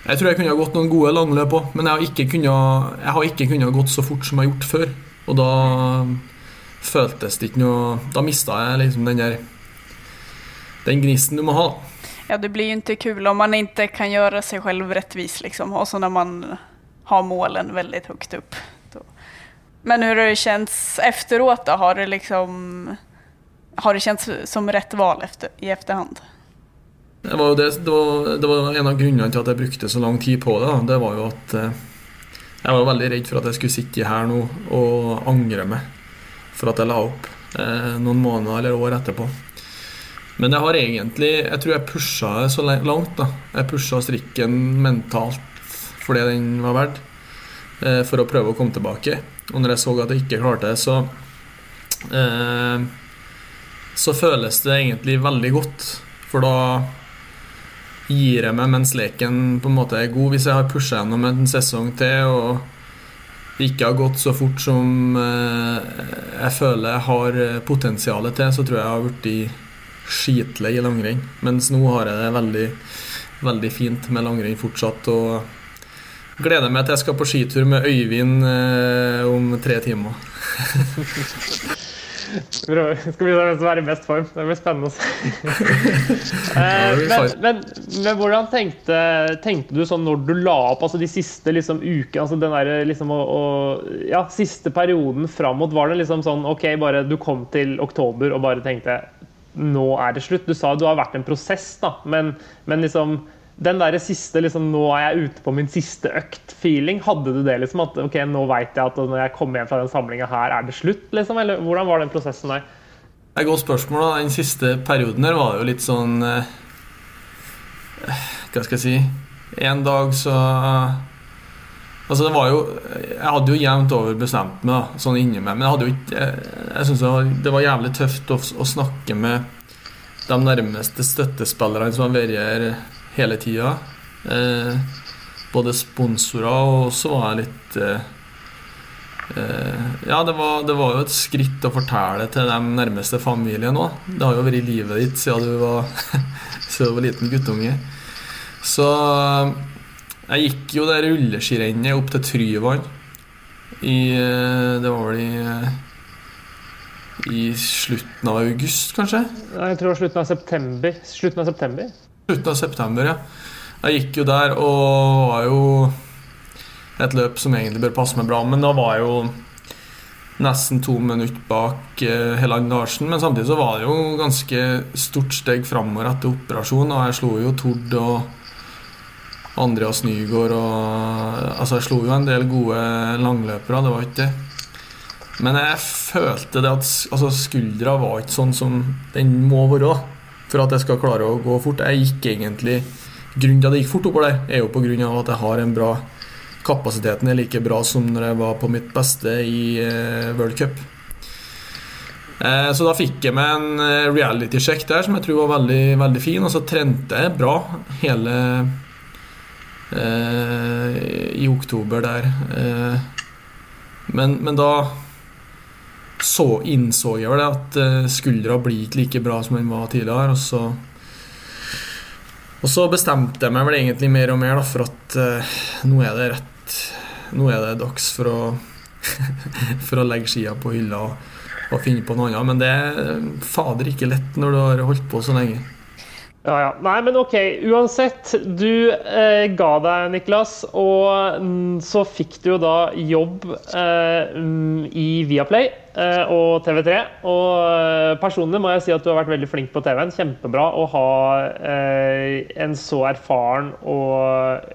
Jeg tror jeg kunne ha gått noen gode langløp òg, men jeg har, ikke kunnet, jeg har ikke kunnet gått så fort som jeg har gjort før. Og da føltes det ikke noe Da mista jeg liksom den der Den gnisten du må ha. Ja, det blir jo ikke kul om man ikke kan gjøre seg selv rettvis, liksom. Også når man har målen väldigt högt upp. Men hur har det känts efteråt då? Har det liksom har det känts som rätt val efter, i efterhand? Det var, det, det, var, det var, en av grunnene til at jeg brukte så lang tid på det. Det var jo at eh, jeg var veldig redd for at jeg skulle sitte her nå og angre meg for at jeg la opp eh, noen måneder eller år etterpå. Men jeg har egentlig Jeg tror jeg pusha så langt. da Jeg pusha strikken mentalt for det den var verdt, eh, for å prøve å komme tilbake. Og når jeg så at jeg ikke klarte det, så eh, Så føles det egentlig veldig godt, for da gir jeg meg mens leken på en måte er god. Hvis jeg har pusha gjennom en sesong til og ikke har gått så fort som eh, jeg føler jeg har potensialet til, så tror jeg jeg har blitt skitlei i langrenn. Mens nå har jeg det veldig, veldig fint med langrenn fortsatt. og Gleder meg til jeg skal på skitur med Øyvind eh, om tre timer. Skal vi se hvem som er i best form. Det blir spennende å se. Eh, men, men, men, hvordan tenkte, tenkte, du sånn når du la opp altså de siste liksom, ukene altså den der, liksom, å, å, ja, Siste perioden fram mot Var det liksom sånn OK, bare du kom til oktober og bare tenkte nå er det slutt? Du sa du har vært en prosess, da, men, men liksom den der siste liksom, 'nå er jeg ute på min siste økt'-feeling, hadde du det? liksom, At ok, nå veit jeg at når jeg kommer hjem fra den samlinga her, er det slutt? liksom, Eller hvordan var den prosessen der? Det er et godt spørsmål. da. Den siste perioden der var jo litt sånn eh, Hva skal jeg si En dag så Altså det var jo Jeg hadde jo jevnt over bestemt meg, da, sånn inni meg. Men jeg hadde jo ikke Jeg, jeg syns det, det, var jævlig tøft å, å, snakke med de nærmeste støttespillerne som har vært her hele tida. Eh, både sponsorer, og så var jeg litt eh, eh, Ja, det var, det var, jo et skritt å fortelle til de nærmeste familien òg. Det har jo vært i livet ditt siden du var, siden du var liten guttunge. Så jeg gikk jo det rulleskirennet opp til Tryvann i eh, Det var vel i eh, i slutten av august, kanskje? Jeg tror slutten av september. Slutten av september? Slutten av september, ja. Jeg gikk jo der og var jo et løp som egentlig bør passe meg bra, men da var jeg jo nesten to minutter bak eh, Helland Larsen. Men samtidig så var det jo ganske stort steg framover etter operasjon, og jeg slo jo Tord og Andreas Nygaard og Altså, jeg slo jo en del gode langløpere, det var ikke det. Men jeg følte det at altså, skuldra var ikke sånn som den må være for at jeg skal klare å gå fort. Jeg gikk egentlig Grunnen til at det gikk fort oppover der, er jo pga. at jeg har en bra Kapasiteten er like bra som når jeg var på mitt beste i uh, World Cup. Uh, så da fikk jeg meg en uh, reality-sjekk der som jeg tror var veldig, veldig fin. Og så trente jeg bra hele i oktober der. Men, men da så innså jeg vel at eh, skuldra blir ikke like bra som den var tidligere. Og så, og så bestemte jeg meg vel egentlig mer og mer da, for at uh, nå er det rett Nå er det dags for å, for å legge skia på hylla og, og, finne på noe annet. Men det er fader ikke lett når du har holdt på så lenge. Ja, ja. Nei, men OK. Uansett, du eh, ga deg, Niklas. Og mm, så fikk du jo da jobb eh, mm, i Viaplay Eh, og TV3. Og eh, personlig må jeg si at du har vært veldig flink på TV-en. Kjempebra å ha eh, en så erfaren og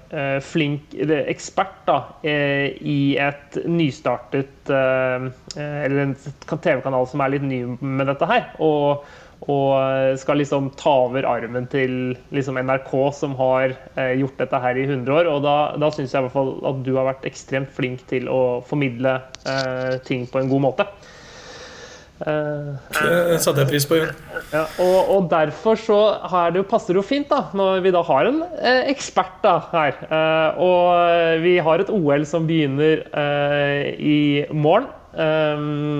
flink ekspert da, i et nystartet Eller en TV-kanal som er litt ny med dette her. Og og skal liksom ta over armen til liksom NRK, som har eh, gjort dette her i 100 år. Og da, da syns jeg i hvert fall at du har vært ekstremt flink til å formidle eh, ting på en god måte. Eh, det satte jeg pris på, ja. Ja, og, og, derfor så det jo, passer det jo fint da, når vi da har en eh, ekspert da, her. Eh, og vi har et OL som begynner eh, i morgen. Um,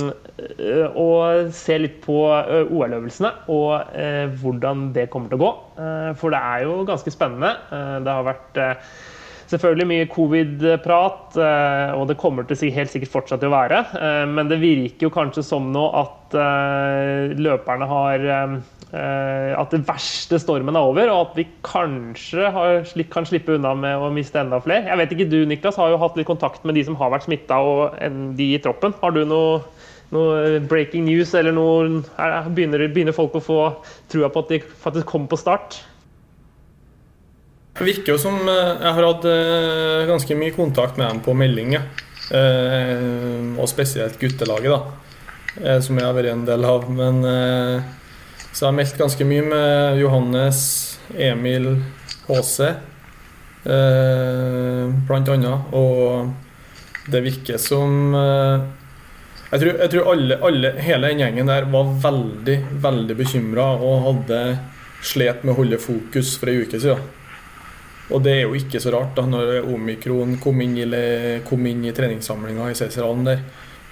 og se litt på OL-øvelsene og hvordan det kommer til å gå. Uh, for det er jo ganske spennende. det har vært selvfølgelig mye covid-prat, og det kommer til å helt sikkert fortsatt til å være. men det virker jo kanskje som nå at løperne har at det verste stormen er over, og at vi kanskje har, kan slippe unna med å miste enda flere. Jeg vet ikke, Du Niklas, har jo hatt litt kontakt med de som har vært smitta, og de i troppen. Har du noe, noe breaking news, eller noe, begynner, begynner, folk å få trua på at de faktisk kommer på start? Det virker jo som eh, jeg har hatt eh, ganske mye kontakt med dem på melding. Og spesielt guttelaget, da. Som jeg har vært en del av. Men så jeg har meldt ganske mye med Johannes, Emil, HC, eh, blant annet. Og det virker som eh, Jeg tror, jeg tror alle, alle, hele den gjengen der var veldig, veldig bekymra og hadde slet med å holde fokus for ei uke siden. Og det er jo ikke så rart, da, når omikron kom inn i, i treningssamlinga i Cæsarhallen der.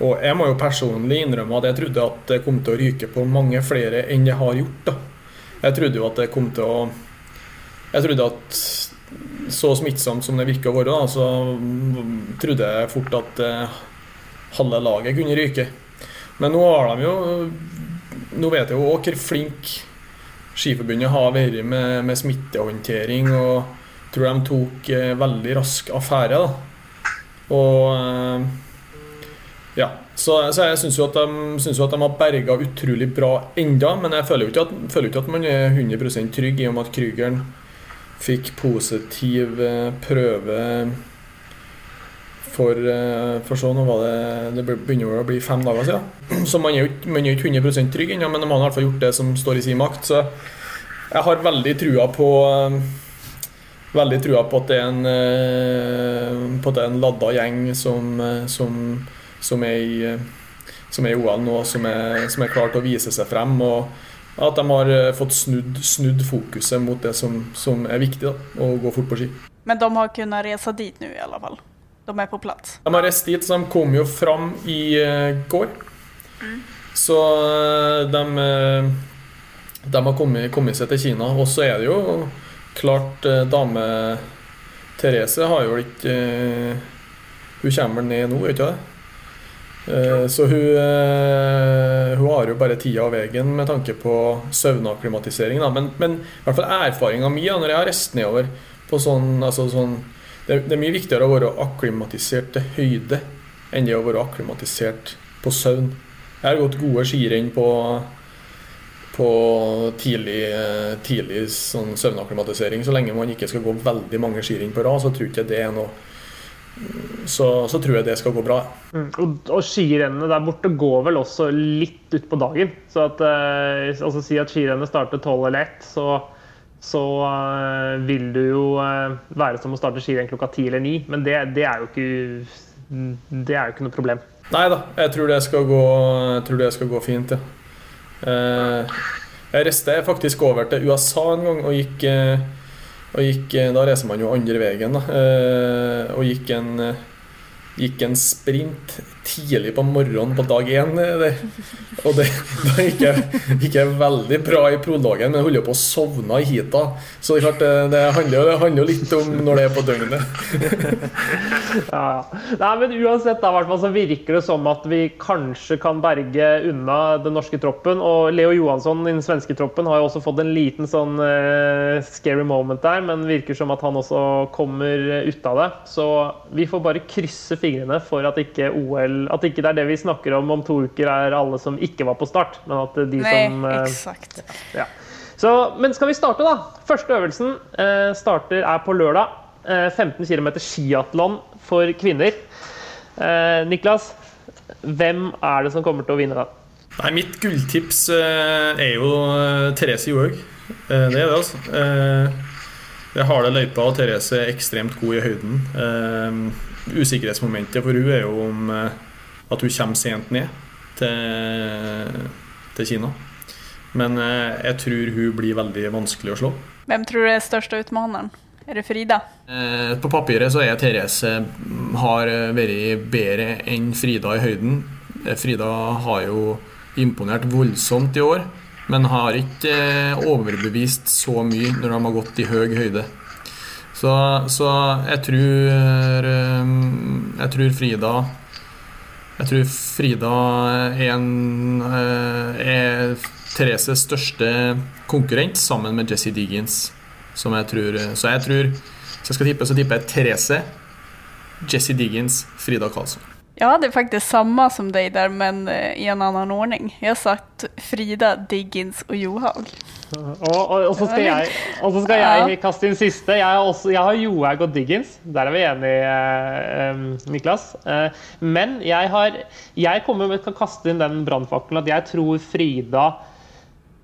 Og jeg må jo personlig innrømme at jeg trodde at det kom til å ryke på mange flere enn det har gjort. da. Jeg trodde jo at det kom til å Jeg trodde at så smittsomt som det virker å være, da, så trodde jeg fort at eh, halve laget kunne ryke. Men nå har de jo Nå vet jeg jo òg hvor flink Skiforbundet har vært med, med smittehåndtering. Og tror de tok eh, veldig rask affære. da. Og eh, ja, så, så jeg syns jo, jo at de har berga utrolig bra enda, men jeg føler jo ikke at, jo ikke at man er 100% trygg i og med at Krügeren fikk positiv eh, prøve for, eh, for så, nå var det, det begynner å bli fem dager siden. Så man er jo ikke, man er jo ikke 100% trygg ennå, men de har i hvert fall gjort det som står i sin makt. Så jeg har veldig trua på eh, Veldig trua på at det er en, på at det er en ladda gjeng som, som, som, er i, eh, som er i OL nå, som er, som er klar til å vise seg frem. Og at de har eh, fått snudd, snudd fokuset mot det som, som er viktig, da, å gå fort på ski. Men de har kunnet resa dit nå, i alle fall. De er på plass? De har reist dit, så de kom jo fram i eh, går. Så eh, de, de har kommet, kommet seg til Kina. Og så er det jo klart dame Therese har jo ikke Hun kommer vel ned nå, gjør ikke det? Eh, Så hun, eh, hun har jo bare tida og veien med tanke på søvnakklimatisering. Men, men i hvert fall erfaringa mi når jeg har reist nedover på sånn, altså sånn det, det er mye viktigere å være akklimatisert til høyde enn det å være akklimatisert på søvn. Jeg har gått gode skirenn på, på tidlig, eh, tidlig sånn søvnakklimatisering. Så lenge man ikke skal gå veldig mange skirenn på rad, så tror jeg ikke det er noe så, så tror jeg det skal gå bra. Mm. Og, og skirennene der borte går vel også litt utpå dagen. Så at, eh, altså si at skirennet starter 12 eller 1, så, så eh, vil det jo eh, være som å starte skirenn klokka 10 eller 9. Men det, det er jo ikke det er jo ikke noe problem. Nei da, jeg tror det skal gå, jeg tror det skal gå fint, ja. Eh, jeg reiste faktisk over til USA en gang og gikk, eh, og gikk eh, Da reiser man jo andre veien, da. Eh, og gikk en, eh, gikk en sprint tidlig på morgenen på dag én. eh, det. Og det, da gikk jeg, gikk jeg veldig bra i prologen, men jeg holdt jo på å sovne i heata. Så det, er klart, det, det, handler, det handler litt om når det er på døgnet. Ja. Nei, men uansett da, hvert fall så virker det som at vi kanskje kan berge unna den norske troppen. Og Leo Johansson i den svenske troppen har jo også fått en liten sånn uh, scary moment der, men virker som at han også kommer ut av det. Så vi får bare krysse fingrene for at ikke OL At ikke det er det vi snakker om om to uker, er alle som ikke var på start, men at de Nei, som eh, exakt. ja. Så, men skal vi starte, da? Første øvelsen eh, starter er på lørdag. Eh, 15 km skiatlon for kvinner. Eh, Niklas, hvem er det som kommer til å vinne den? Nei, mitt gulltips eh, er jo eh, Therese Johaug. Eh, det er det, altså. Jeg har det løypa, og Therese er ekstremt god i høyden. Uh, usikkerhetsmomentet for hun er jo om eh, at hun kommer sent ned til, til Kina. Men eh, jeg tror hun blir veldig vanskelig å slå. Hvem tror du er største utfordreren? Er det Frida? Eh, På papiret så er Therese mm, har vært bedre enn Frida i høyden. Frida har jo imponert voldsomt i år, men har ikke eh, overbevist så mye når de har gått i høy høyde. Så, så jeg tror eh, Jeg tror Frida Jeg tror Frida er, en, eh, er Thereses største konkurrent, sammen med Jesse Diggins. Som jeg tror, så jeg tror Hvis jeg skal tippe, så tipper jeg Therese, Jesse Diggins, Frida Karlsson. Jag hade faktiskt samma som dig där, men eh, i en annan ordning. Jag satt Frida, Diggins och Johaug. Og, og, og så skal jeg, og så skal jeg kaste inn siste. Jeg har, også, jeg har Johaug og Diggins. Der er vi enige, eh, Niklas. Eh, men jeg, har, jeg kommer med, kan kaste inn den brannfakkelen at jeg tror Frida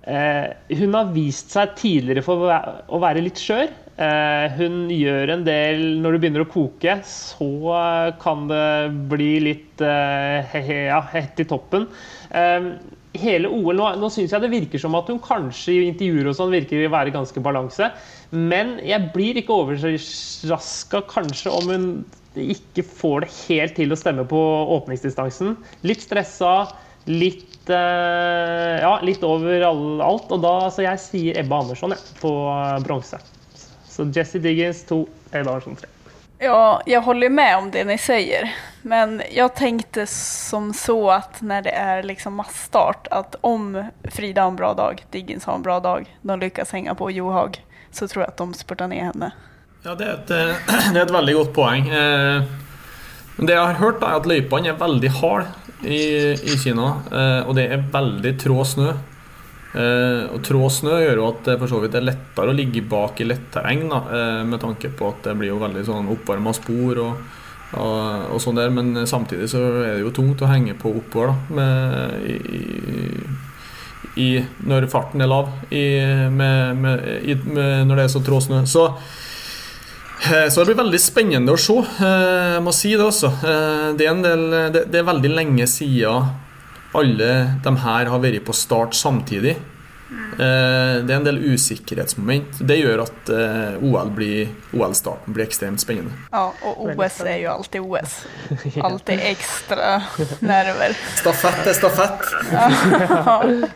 eh, Hun har vist seg tidligere for å være litt skjør. Eh, hun gjør en del Når det begynner å koke, så kan det bli litt eh, ja, hett i toppen. Eh, hele OL Nå, nå syns jeg det virker som at hun kanskje i intervjuer og sånn virker å være ganske balanse. Men jeg blir ikke overraska kanskje om hun ikke får det helt til å stemme på åpningsdistansen. Litt stressa, litt Ja, litt over alt. Og da, så jeg sier Ebba Andersson ja, på bronse. Så Jesse Diggins 2, Ed Larsson 3. Ja, jag håller med om det ni säger. Men jag tänkte som så att när det är liksom massstart att om Frida har en bra dag, Diggins har en bra dag, de lyckas hänga på Johag så tror jag att de spurtar ner henne. Ja, det er et, eh, det är ett veldig godt poeng. Eh, det jeg har hørt, er at löpan er veldig hard i, i Kina. och Og det er veldig trå snø. Eh, Og trå snø gjør jo at det for så vidt er lettere å ligge bak i letterreng, da, eh, med tanke på at det blir jo veldig sånn oppvarma spor og, og, sånn der. Men samtidig så er det jo tungt å henge på oppover da, med, i, i, når farten er lav, i, med, med, når det er så trå snø. Så Eh, Så det blir veldig spennende å se. eh, Jeg må si det. Eh, del, det, det er veldig lenge siden alle de her har vært på start samtidig. Eh, Det er en del usikkerhetsmoment. Det gjør at eh, OL blir- OL-starten blir ekstremt spennende. Ja, og OS er jo alltid OS. Alltid ekstra nerver. Stafett er stafett.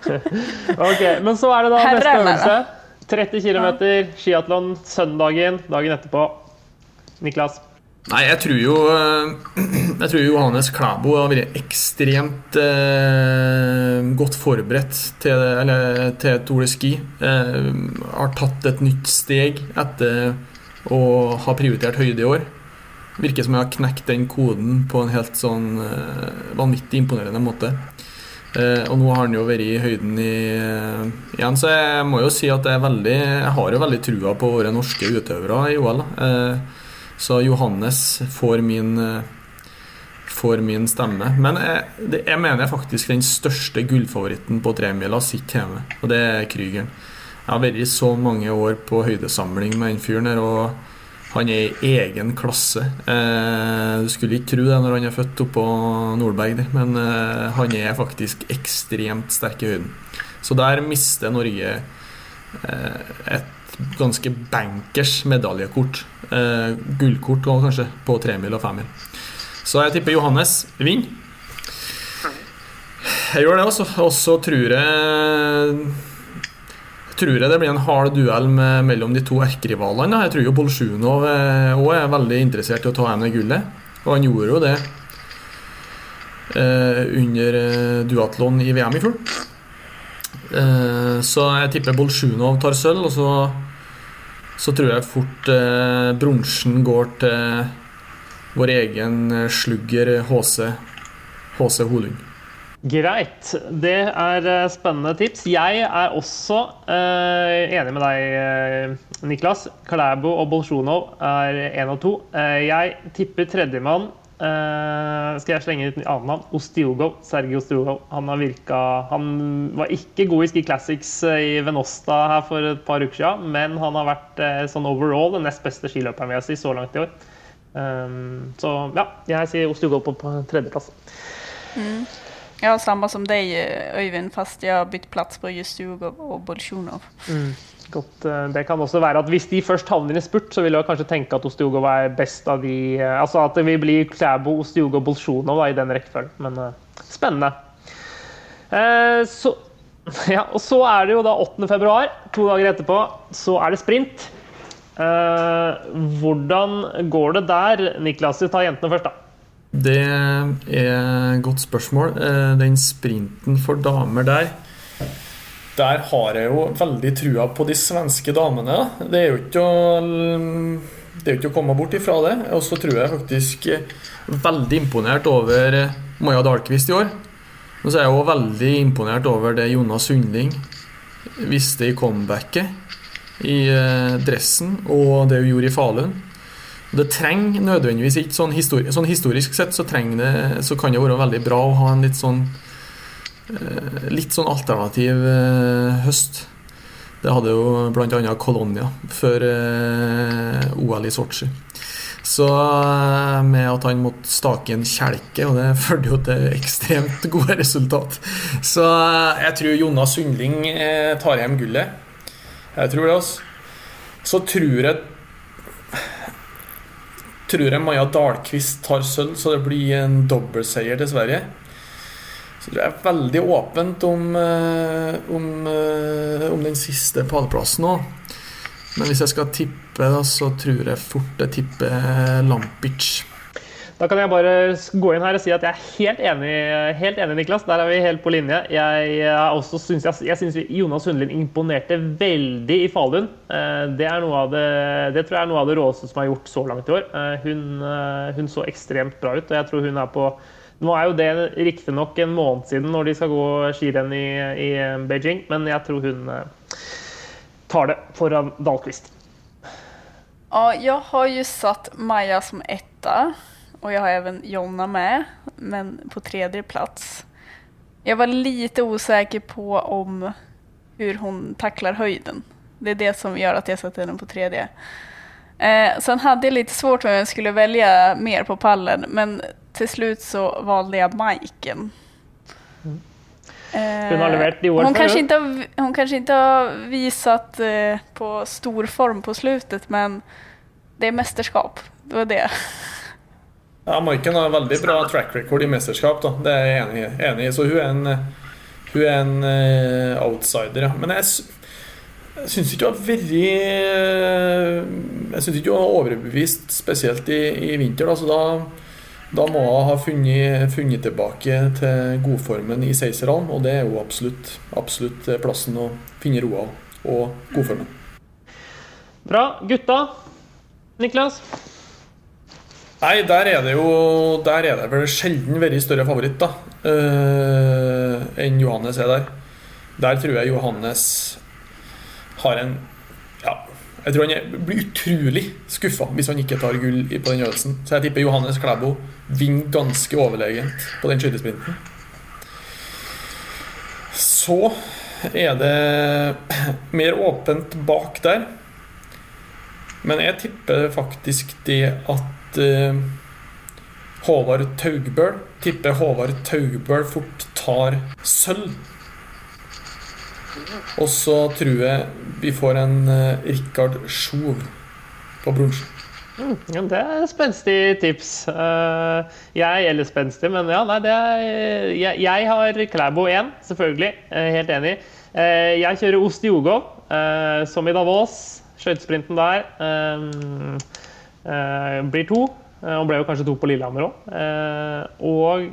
Ok, Men så er det da neste øvelse. 30 km skiatlon søndagen, dagen etterpå. Niklas. Nei, jeg tror jo eh, Jeg tror Johannes Klæbo har vært ekstremt eh, godt forberedt til, eller, til Tour de Ski. Eh, har tatt et nytt steg etter å ha prioritert høyde i år. Virker som jeg har knekt den koden på en helt sånn eh, vanvittig imponerende måte. Eh, og nå har han jo vært i høyden i, eh, igjen, så jeg må jo si at jeg, veldig, jeg har jo veldig trua på våre norske utøvere i OL. Eh, så Johannes får min, får min stemme. Men jeg, det, jeg mener faktisk den største gullfavoritten på tremila sitter hjemme, og det er Krügeren. Jeg har vært i så mange år på høydesamling med den fyren her, og han er i egen klasse. Eh, du skulle ikke tro det når han er født oppå Nordberg, men eh, han er faktisk ekstremt sterk i høyden. Så der mister Norge eh, et ganske bankers medaljekort. Eh, gullkort kanskje, på tremil og femmil. Så jeg tipper Johannes vinner. Jeg gjør det, også. Og så tror jeg tror jeg det blir en hard duell med, mellom de to erkerivalene. Jeg tror jo Bolsjunov òg er veldig interessert i å ta hjem det gullet. Og han gjorde jo det eh, under eh, duatlon i VM i fjor. Eh, så jeg tipper Bolsjunov tar sølv, og så, så tror jeg fort eh, bronsen går til vår egen eh, slugger HC, HC Holund. Greit. Det er eh, spennende tips. Jeg er også eh, enig med deg, eh, Niklas. Klæbo og Bolsjunov er én og to. Eh, jeg tipper tredjemann. Eh, skal jeg slenge ut en annen navn? Ostiogov. Sergij Ostiogov. Han virka Han var ikke god i Ski Classics eh, i Venosta her for et par uker siden, men han har vært eh, sånn overall den nest beste skiløperen vi har sett så langt i år. Um, så ja, jeg sier Ostiogov på, på tredjeplass. Ja, samme som deg, Øyvind, fast jeg har bytt plass på Justugov og och Bolsjunov. Godt, eh, det kan også være at Hvis de først havner i spurt, så vil jeg kanskje tenke at Ostiogov er best av de eh, Altså at det vil bli Klæbo, Ostiogov, Bolsjunov i den rekkefølgen. Men eh, spennende. Eh, så, ja, og så er det jo da 8. februar, to dager etterpå, så er det sprint. Eh, hvordan går det der? Niklas, vi tar jentene først, da. Det er et godt spørsmål. Eh, Den sprinten for damer der Der har jeg jo veldig trua på de svenske damene. Det er jo ikke å, det er jo ikke å komme bort ifra det. Og så tror jeg faktisk veldig imponert over Maja Dahlqvist i år. Og så er jeg òg veldig imponert over det Jonas Sundling viste i comebacket i eh, dressen, og det hun gjorde i Falun. Det trenger nødvendigvis ikke sånn, histori sånn historisk sett så, det, så kan det være veldig bra å ha en litt sånn eh, litt sånn alternativ eh, høst. Det hadde jo bl.a. Colonia før OL i Sotsji. Så med at han måtte stake en kjelke, og det førte jo til ekstremt gode resultat. Så jeg tror Jonas Sundling tar hjem gullet. Jeg tror det, altså. Så tror jeg tror jeg Maja Dahlqvist tar sølv, så det blir en dobbeltseier til Sverige. Så det er veldig åpent om, eh, om, eh, om den siste pallplassen òg. Men hvis jeg skal tippe, da, så tror jeg fort jeg tipper Lampic. Da kan jeg bare gå inn her og si at jeg er helt enig, helt enig Niklas. Der er vi helt på linje. Jeg, synes, jeg, syns Jonas Hundelin imponerte veldig i Falun. Eh, det, det, det tror jeg er noe av det råeste som er gjort så langt i år. Eh, hun, eh, hun så ekstremt bra ut, og jeg tror hun er på nå er jo det riktignok en måned siden når de skal gå skirenn i, i Beijing, men jeg tror hun tar det foran Dahlqvist. Ja, jeg har jo satt Maja som etta och jag har även Jonna med, men på tredje plats. Jag var lite osäker på om hur hon tacklar höjden. Det är det som gör att jag sätter henne på tredje. Eh, sen hade jag lite svårt om jag skulle välja mer på pallen, men till slut så valde jag Majken. Mm. Hon har levert i år hon kanske, inte har, hon kanske inte har visat eh, på stor form på slutet, men det är mästerskap. Det var det. Ja, Maiken har veldig bra track record i mesterskap, da. det er jeg enig, i. Så hun er en, hun er en uh, outsider. Ja. Men jeg, jeg syns ikke hun har vært Jeg syns ikke hun har overbevist spesielt i, i vinter. Da. Så da, da må hun ha funnet, funnet, tilbake til godformen i Seiserhallen, og det er jo absolutt, absolutt plassen å finne roa og godformen. Bra. Gutta, Niklas? Nei, der er det jo Der er det vel sjelden vært større favoritt da uh, enn Johannes er der. Der tror jeg Johannes har en Ja, jeg tror han blir utrolig skuffa hvis han ikke tar gull på den øvelsen. Så jeg tipper Johannes Klæbo vinner ganske overlegent på den skytesprinten. Så er det mer åpent bak der. Men jeg tipper faktisk det at uh, Håvard Taugbøl Tipper Håvard Taugbøl fort tar sølv. Og så tror jeg vi får en uh, Rikard Sjov på bronsen. Mm, det er spenstig tips. Uh, jeg gjelder spenstig, men ja, nei, det er, jeg, jeg har Klæbo 1, selvfølgelig. Helt enig. Jeg kjører Ost Jogov, som i Davos. Skøytesprinten der blir to. Uh, og ble jo kanskje to på Lillehammer òg. Uh, og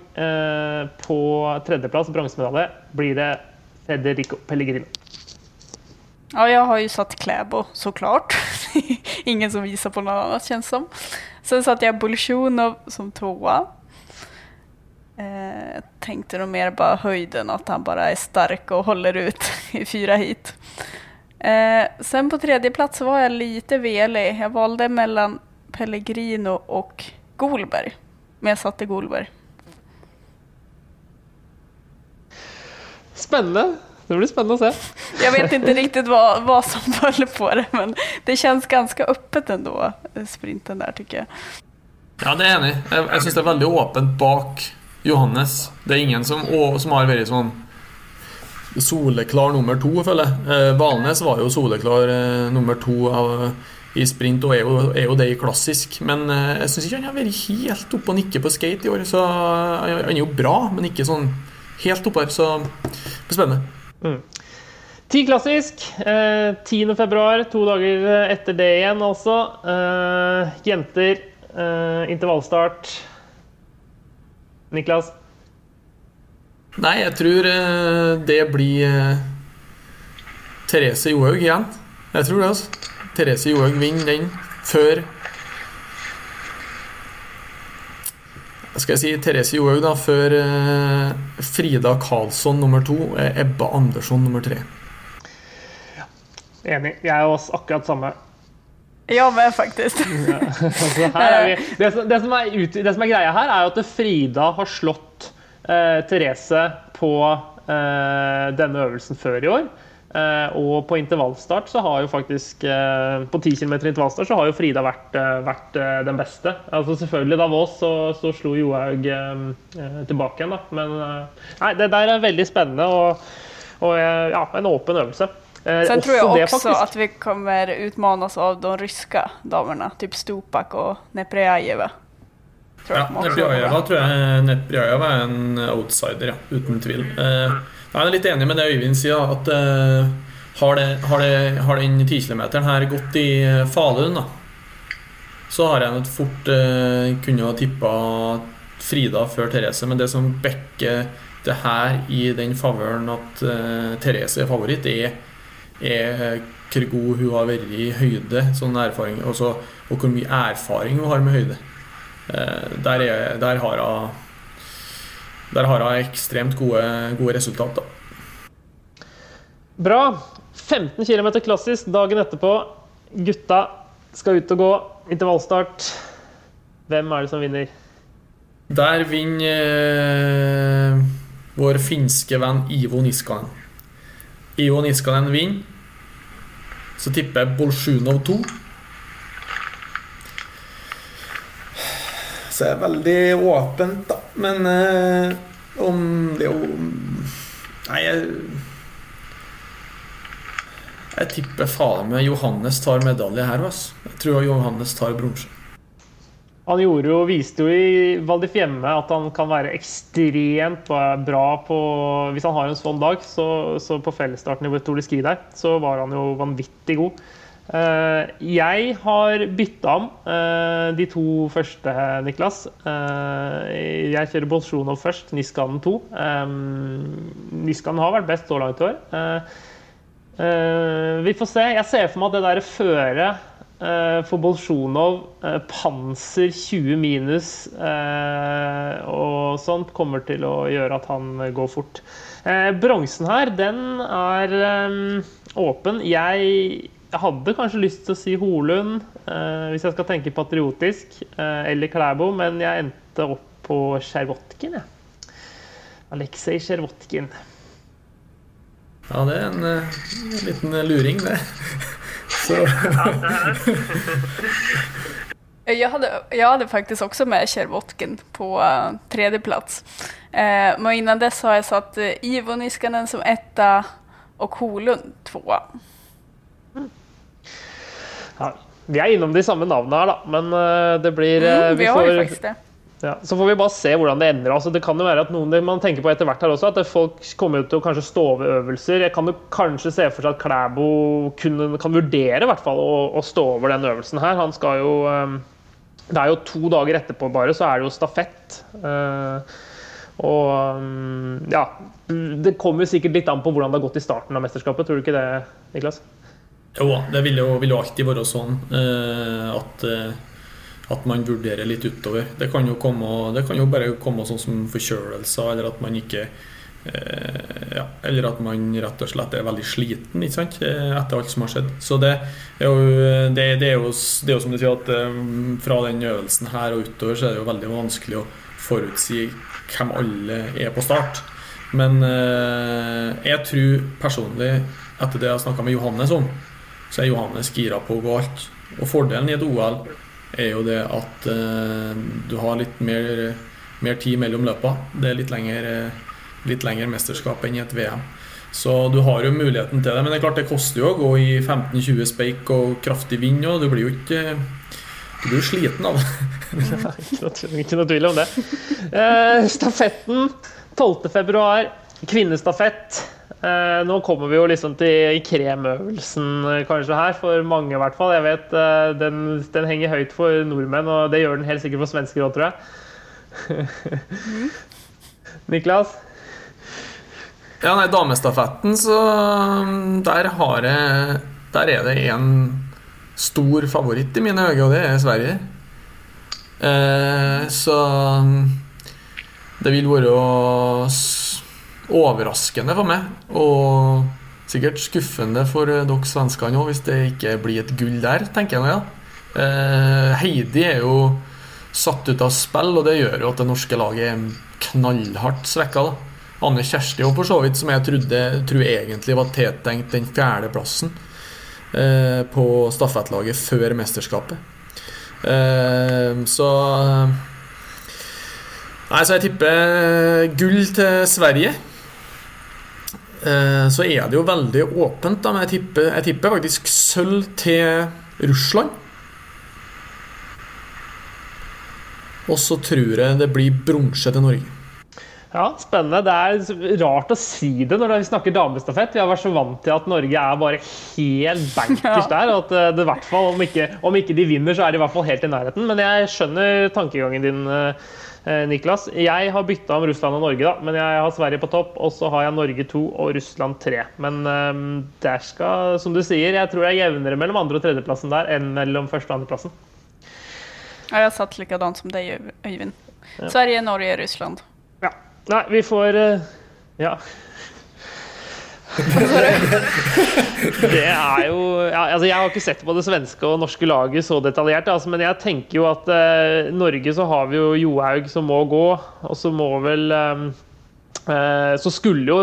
på tredjeplass, bronsemedalje, blir det Federico Pellegrino. Ja, jeg har jo satt Klæbo, så klart. Ingen som viser på noe annet, kjennes som. Sen satte jeg Bolsjunov som toa. Eh, tenkte noe mer bare høyden, at han bare er stark og holder ut i fyra hit. Eh, sen på tredjeplass var jeg lite velig. Jeg valgte mellan Pellegrino och Golberg. Men jag satte Golberg. Spännande. Det blir spännande att se. Jag vet inte riktigt vad, vad som föll på det, men det känns ganska öppet ändå, sprinten där tycker jag. Ja, det är enig. Jag, jag syns det är väldigt öppet bak Johannes. Det är ingen som, som har varit sån soleklar nummer to, føler jeg. Eh, Valnes var jo soleklar eh, nummer to av, i sprint, og er jo, er jo, det i klassisk. Men eh, jeg syns ikke han har vært helt oppe og nikke på skate i år. Så Han er jo bra, men ikke sånn helt oppe her. Så det blir spennende. Mm. Ti klassisk. Eh, 10. februar, to dager etter det igjen altså. Eh, jenter, eh, intervallstart. Niklas? Nei, jeg tror eh, det blir eh, Therese Johaug igjen. Jeg tror det, altså. Therese Johaug vinner den før Skal jeg si Therese Johaug, da, før eh, Frida Karlsson nummer to og Ebba Andersson nummer tre. Ja, enig. Jeg er også akkurat samme. Ja, men faktisk. ja, altså, vi, det, som, det, som ut, det, som er, greia her, er jo at Frida har slått eh, Therese på eh, denne øvelsen før i år. Eh, og på intervallstart så har jo faktisk eh, På 10 km intervallstart så har jo Frida vært, eh, vært den beste. Altså Selvfølgelig da Vås så, så slo Johaug tilbake igjen, da. Men nei, det der er veldig spennende og, og ja, en åpen øvelse. Sen tror jeg også faktisk... at vi kommer utmanas av de ryske damene, typ Stupak og Neprejajeva. Ja, Neprejajeva tror jeg Neprejajeva er en outsider, ja, uten tvil. Eh, jeg er litt enig med det Øyvind sier, at uh, har, det, har, det, har, den 10 km her gått i Falun, da, så har jeg fort uh, kunne ha tippa Frida før Therese, men det som backer det her i den favøren at uh, Therese er favoritt, er, er hvor god hun har vært i høyde, sånn erfaring, også, og hvor mye erfaring hun har med høyde. Uh, der, er, der, har hun der har hun ekstremt gode, gode resultater. Bra. 15 km klassisk dagen etterpå. Gutta skal ut og gå. Intervallstart. Hvem er det som vinner? Der vinner eh, vår finske venn Ivo Niskanen. Ivo Niskanen vinner. Så tipper jeg Bolsjunov 2. Så det er veldig åpent, da. Men eh, om det jo Nei, jeg Jeg tipper faen meg Johannes tar medalje her, altså. Jeg tror Johannes tar bronse. Han gjorde jo, viste jo i Val Fiemme at han kan være ekstremt bra på Hvis han har en sånn dag, så, så på fellesstarten i Tour de Ski der, så var han jo vanvittig god. Uh, jeg har bytta om uh, de to første, Niklas. Uh, jeg kjører Bolsjunov først, Niskanen 2. Um, Niskanen har vært best så langt i år. vi får se. Jeg ser for meg at det der føret for Bolsjunov, panser 20 minus og sånt, kommer til å gjøre at han går fort. Bronsen her, den er åpen. Jeg jeg hadde kanskje lyst til å si Holund, eh, hvis jeg skal tenke patriotisk, eh, eller Klæbo, men jeg endte opp på Sjervotkin, jeg. Ja. Aleksej Sjervotkin. Ja, det er en, eh, en liten luring, det. Så Jeg hadde, jeg hadde, faktisk også med Kjervotkin på uh, tredjeplass. Eh, men innan dess har jeg satt uh, Ivo Niskanen som etta og Holund tvåa. Ja, vi er innom de samme navnene her, da, men uh, det blir uh, mm, vi, vi får, faktisk det. Ja, så får vi bare se hvordan det ender. Altså, det kan jo være at noen man tenker på etter hvert her også, at folk kommer til å kanskje stå over øvelser. Jeg kan jo kanskje se for seg at Klæbo kunne, kan vurdere hvert fall, å, å, stå over den øvelsen her. Han skal jo um, Det er jo to dager etterpå bare, så er det jo stafett. Uh, og um, ja Det kommer sikkert litt an på hvordan det har gått i starten av mesterskapet, tror du ikke det, Niklas? Jo, det vil jo, vil jo alltid være sånn eh, at, eh, at man vurderer litt utover. Det kan jo, komme, det kan jo bare komme sånn som forkjølelser, eller at man ikke eh, ja, Eller at man rett og slett er veldig sliten etter alt som har skjedd. Så det er jo, det, det er jo, det er jo som du sier, at fra den øvelsen her og utover så er det jo veldig vanskelig å forutsi hvem alle er på start. Men jeg tror personlig, etter det jeg har snakka med Johannes om, så er Johannes gira på å gå alt. Og fordelen i et OL er jo det at eh, du har litt mer, mer, tid mellom løpa. Det er litt lengre, litt lengre mesterskap enn i et VM. Så du har jo muligheten til det. Men det er klart det koster jo å gå i 15-20 speik og kraftig vind, og du blir jo ikke du blir sliten av det. ikke, noe, tvil om det. Eh, stafetten 12.2. Kvinnestafett. Eh, nå kommer vi jo liksom til kremøvelsen eh, kanskje her, for mange i hvert fall. Jeg vet eh, den, den, henger høyt for nordmenn, og det gjør den helt sikkert for svensker òg, tror jeg. Mm. Niklas? Ja, nei, damestafetten, så mm, der har jeg Der er det en stor favoritt i mine øyne, og det er Sverige. Eh, så mm, det vil være overraskende for meg. Og sikkert skuffende for eh, dere svenskene òg, hvis det ikke blir et gull der, tenker jeg nå, ja. Eh, Heidi er jo satt ut av spill, og det gjør jo at det norske laget er knallhardt svekka. da. Anne Kjersti og for så vidt, som jeg trodde tror egentlig var tiltenkt den fjerdeplassen eh, på stafettlaget før mesterskapet. Eh, så Nei, så jeg tipper gull til Sverige. Eh, så er det jo veldig åpent. Da, men jeg tipper, jeg tipper faktisk sølv til Russland. Og så tror jeg det blir bronse til Norge. Ja, spennende. Det er rart å si det når vi snakker damestafett. Vi har vært så vant til at Norge er bare helt bankers der. Og at eh, det i hvert fall, om ikke, om ikke, de vinner, så er de i hvert fall helt i nærheten. Men jeg skjønner tankegangen din, eh, Niklas. Jeg har bytta om Russland og Norge, da. Men jeg har Sverige på topp, og så har jeg Norge to og Russland tre. Men um, der skal, som du sier, jeg tror det er jevnere mellom andre- og tredjeplassen der enn mellom første- og andreplassen. Jeg jeg satt likadant som deg, Øyvind. Ja. Sverige, Norge, Russland. Nei, vi får uh, Ja. Det er jo ja, altså Jeg har ikke sett på det svenske og norske laget så detaljert, altså, men jeg tenker jo at uh, Norge så har vi jo Johaug som må gå, og så må vel um, uh, Så skulle jo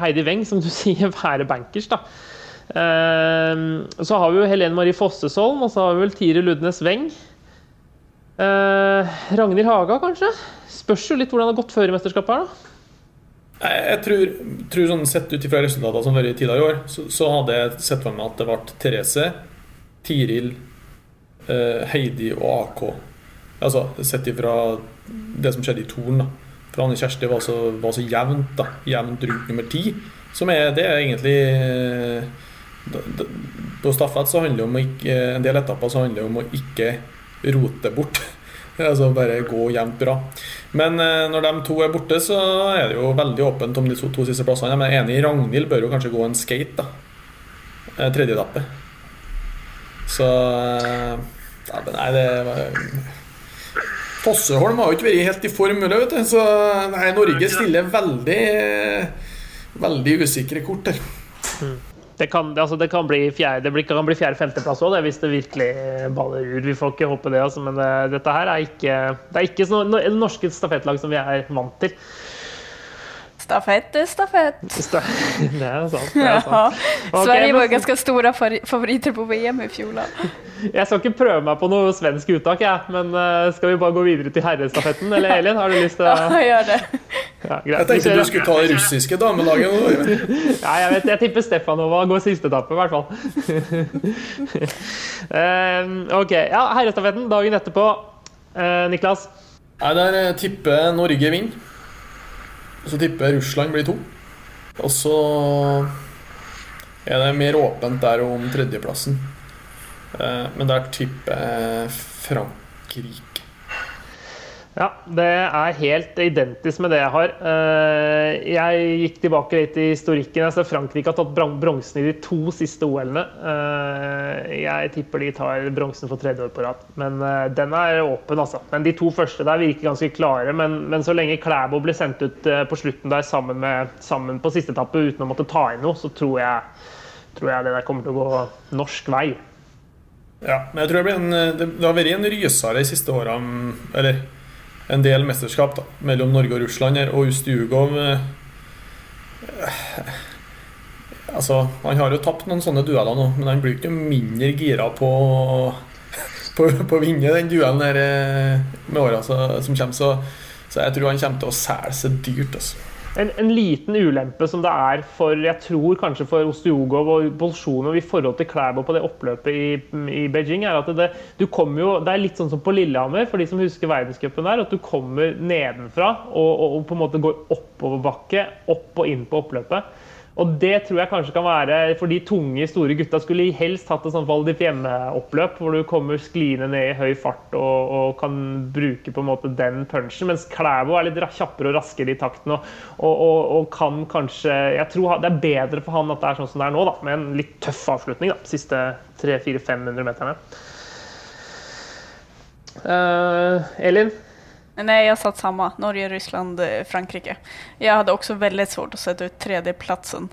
Heidi Weng, som du sier, være bankers, da. Uh, så har vi jo Helene Marie Fossesholm, og så har vi vel Tire Ludnes Weng. Ragnhild Haga, kanskje? Spørs jo litt hvordan det har gått før i mesterskapet her, da. Jeg tror, tror sånn Sett ut ifra resultatene som har vært tidligere i år, så, så, hadde jeg sett for meg at det ble Therese, Tiril, eh, Heidi og AK. Altså sett ifra det som skjedde i Toren. da For Anne Kjersti var så, var så jevnt da Jevnt rundt nummer ti. Som er, det er egentlig eh, På stafett så handler det om ikke, en del etapper så handler det om å ikke rote bort Altså bare gå jevnt bra. Men eh, når de to er borte, så er det jo veldig åpent om de to, to siste plassene. Jeg er enig, Ragnhild bør jo kanskje gå en skate, da. Eh, tredje etappe. Så ja, Nei, det var Fosseholm har jo ikke vært helt i form, vet du. Så nei, Norge stiller veldig Veldig usikre kort her. Mm. Det kan, altså det kan, bli fjerde, fjerde-femteplass òg, hvis det virkelig baller ut. Vi får ikke håpe det, altså, men det, eh, dette her er ikke, det er ikke sånn, norske stafettlag som vi er vant til. Stafett er stafett. Sta det er sant. Det er sant. Ja. Okay, Sverige var ganske store favoritter på VM i fjor. Jeg skal ikke prøve meg på noe svensk uttak, jeg. Men uh, skal vi bare gå videre til herrestafetten? Eller Elin, har du lyst til å Ja, gjør det. Ja, jeg tenkte du skulle ta det russiske damelaget. ja, jeg vet, jeg tipper Stefanova går siste etappe, i hvert fall. uh, ok. Ja, herrestafetten dagen etterpå. Uh, Niklas? Nei, Der tipper Norge vinner. Så tipper jeg Russland blir to. Og så er det mer åpent der om tredjeplassen. Eh, men der tipper jeg Frankrike. Ja, det er helt identisk med det jeg har. Eh, jeg gikk tilbake litt i historikken. Altså Frankrike har tatt bronsen i de to siste OL-ene. Eh, jeg tipper de tar bronsen for tredje år på rad. Men eh, den er åpen, altså. Men de to første der virker ganske klare. Men, men så lenge Klæbo blir sendt ut på slutten der sammen, med, sammen på siste etappe uten å måtte ta inn noe, så tror jeg, tror jeg det der kommer til å gå norsk vei. Ja, men jeg tror det, blir en, det, det har vært en rysere de siste årene. Eller en del mesterskap da, mellom Norge og Russland her. Og Ustjugov eh, Altså, Han har jo tapt noen sånne dueller nå, men han blir ikke mindre gira på, på, å vinne den duellen her eh, med åra som kommer. Så, så, jeg tror han kommer til å selge seg dyrt. altså en, en, liten ulempe som det er for jeg tror kanskje for Ostiogov og Bolsjunov i forhold til Klæbo på det oppløpet i, i Beijing, er at det, du jo, det er litt sånn som på Lillehammer, for de som husker verdenscupen der, at du kommer nedenfra og, og, og på en måte går oppoverbakke, opp og inn på oppløpet. Og det tror jeg kanskje kan være For de tunge, store gutta skulle helst hatt et sånt Val oppløp hvor du kommer skliende ned i høy fart og, og, kan bruke på en måte den punchen. Mens Klæbo er litt kjappere og raskere i takten og, og, og, kan kanskje Jeg tror det er bedre for han at det er sånn som det er nå, da, med en litt tøff avslutning. da, Siste 300-400-500 meterne. Uh, Elin? Nej, jag satt samma. Norge, Ryssland, eh, Frankrike. Jag hade också väldigt svårt att sätta ut tredjeplatsen.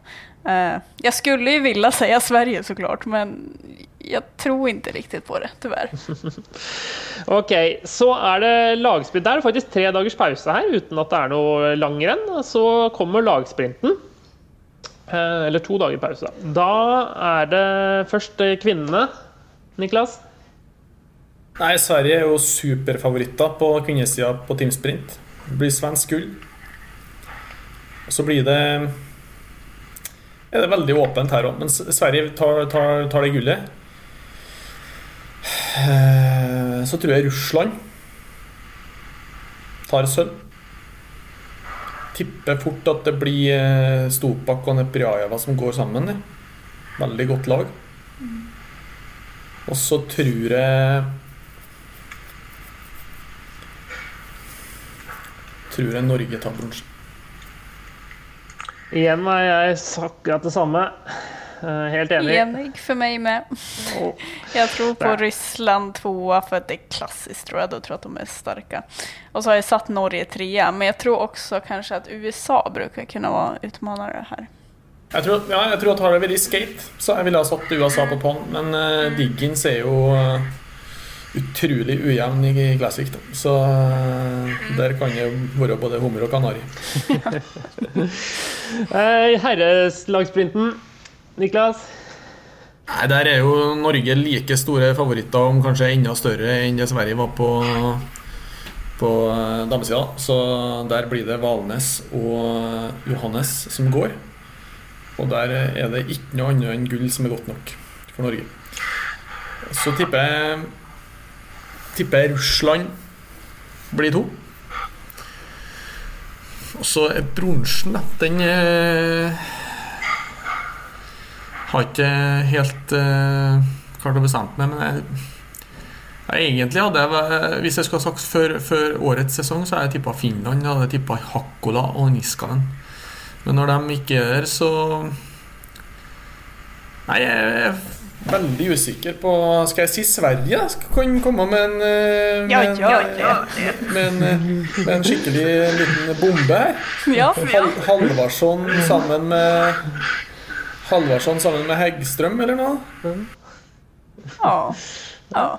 Uh, jag skulle ju vilja säga Sverige såklart, men jag tror inte riktigt på det, tyvärr. Okej, okay, så är det lagsprinten. Det är faktiskt tre dagars paus här utan att det är något langrenn. Så kommer lagsprinten. Uh, eller to dager pause. Da er det først kvinnene, Niklas. Nei, Sverige er jo superfavoritter på kvinnesida på teamsprint. Det blir svensk gull. Så blir det er det veldig åpent her òg, men Sverige tar, tar, tar, det gullet. Eh, så tror jeg Russland tar sølv. tipper fort at det blir eh, Stopak og Neprjajeva som går sammen. Veldig godt lag. Og så tror jeg Tror jeg Norge tar bronse. Igjen har jeg sagt akkurat det samme. Eh, Helt enig. Enig for meg med. Jeg tror på Russland Ryssland tvåa for det er klassisk, tror jeg. Da tror jeg at de er sterke. Og så har jeg satt Norge trea. Men jeg tror også kanskje at USA bruker kunne være utfordrere her. Jeg tror, ja, jeg tror at har det vært skate, så jeg ville ha satt USA på på'n. Men uh, Diggins er jo eh, utrolig ujevn i Classic. Da. Så eh, der kan det være både hummer og kanari. Herreslagsprinten. Niklas? Nei, Der er jo Norge like store favoritter, om kanskje enda større enn det Sverige var på, på eh, damesida. Så der blir det Valnes og Johannes som går. Og der er det ikke noe annet enn gull som er godt nok for Norge. Så tipper jeg tipper Russland blir to. Og så er bronsen. Den eh, har ikke helt eh, klart å bestemme meg, men jeg, jeg egentlig hadde jeg, Hvis jeg skulle ha sagt før, før årets sesong, så hadde jeg tippa Finland. Jeg hadde tippa Hakkola og Niskanen. Men når de ikke er der, så Nei, jeg veldig usikker på Skal jeg si Sverige? Skal- Kan komme med en eh, med Ja, en, ja, eh, ja. Med en, eh, med en skikkelig liten bombe her. Ja, Hal Halvarsson sammen med Halvarsson sammen med Heggstrøm, eller noe? ja. ja.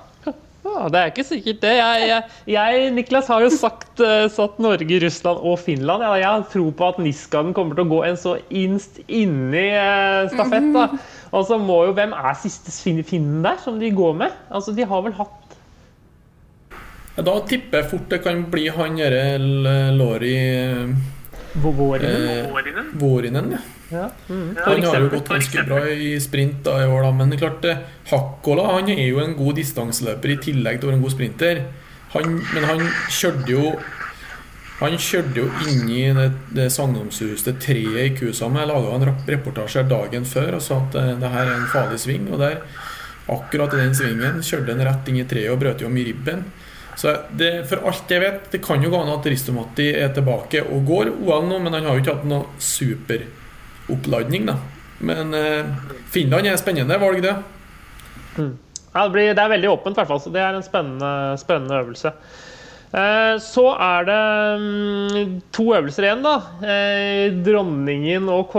Ja, det er ikke sikkert det. Jeg, jeg, jeg Niklas, har jo sagt eh, satt Norge, Russland og Finland. Ja, jeg har tro på at Niskanen kommer til å gå en så innst inni uh, stafett. da. Og så må jo Hvem er siste finnen der som de går med? Altså, De har vel hatt Da tipper jeg fort det kan bli han derre Lori Vårinen? eh, Vårinen. Ja. Ja. Mm. Han har jo gått ganske bra i sprint da i år, da. Men det er klart Hakkola han er jo en god distanseløper i tillegg til å være en god sprinter. Han, men han kjørte jo Han kjørte jo inn i det, det sagnomsuste treet i Kusam. Jeg laga en reportasje dagen før og sa at eh, det her er en farlig sving. Og der, akkurat i den svingen, kjørte han rett inn i treet og brøt jo om ribben. Så det, for alt jeg vet, det kan jo gå an at Ristomatti er tilbake og går OL nå, men han har jo ikke hatt noe superoppladning, da. Men eh, Finland er spennende valg, det. Ja, det, blir, det er veldig åpent, i hvert fall. Så det er en spennende, spennende øvelse. Eh, Så er det mm, to øvelser igjen, da. Eh, Dronningen og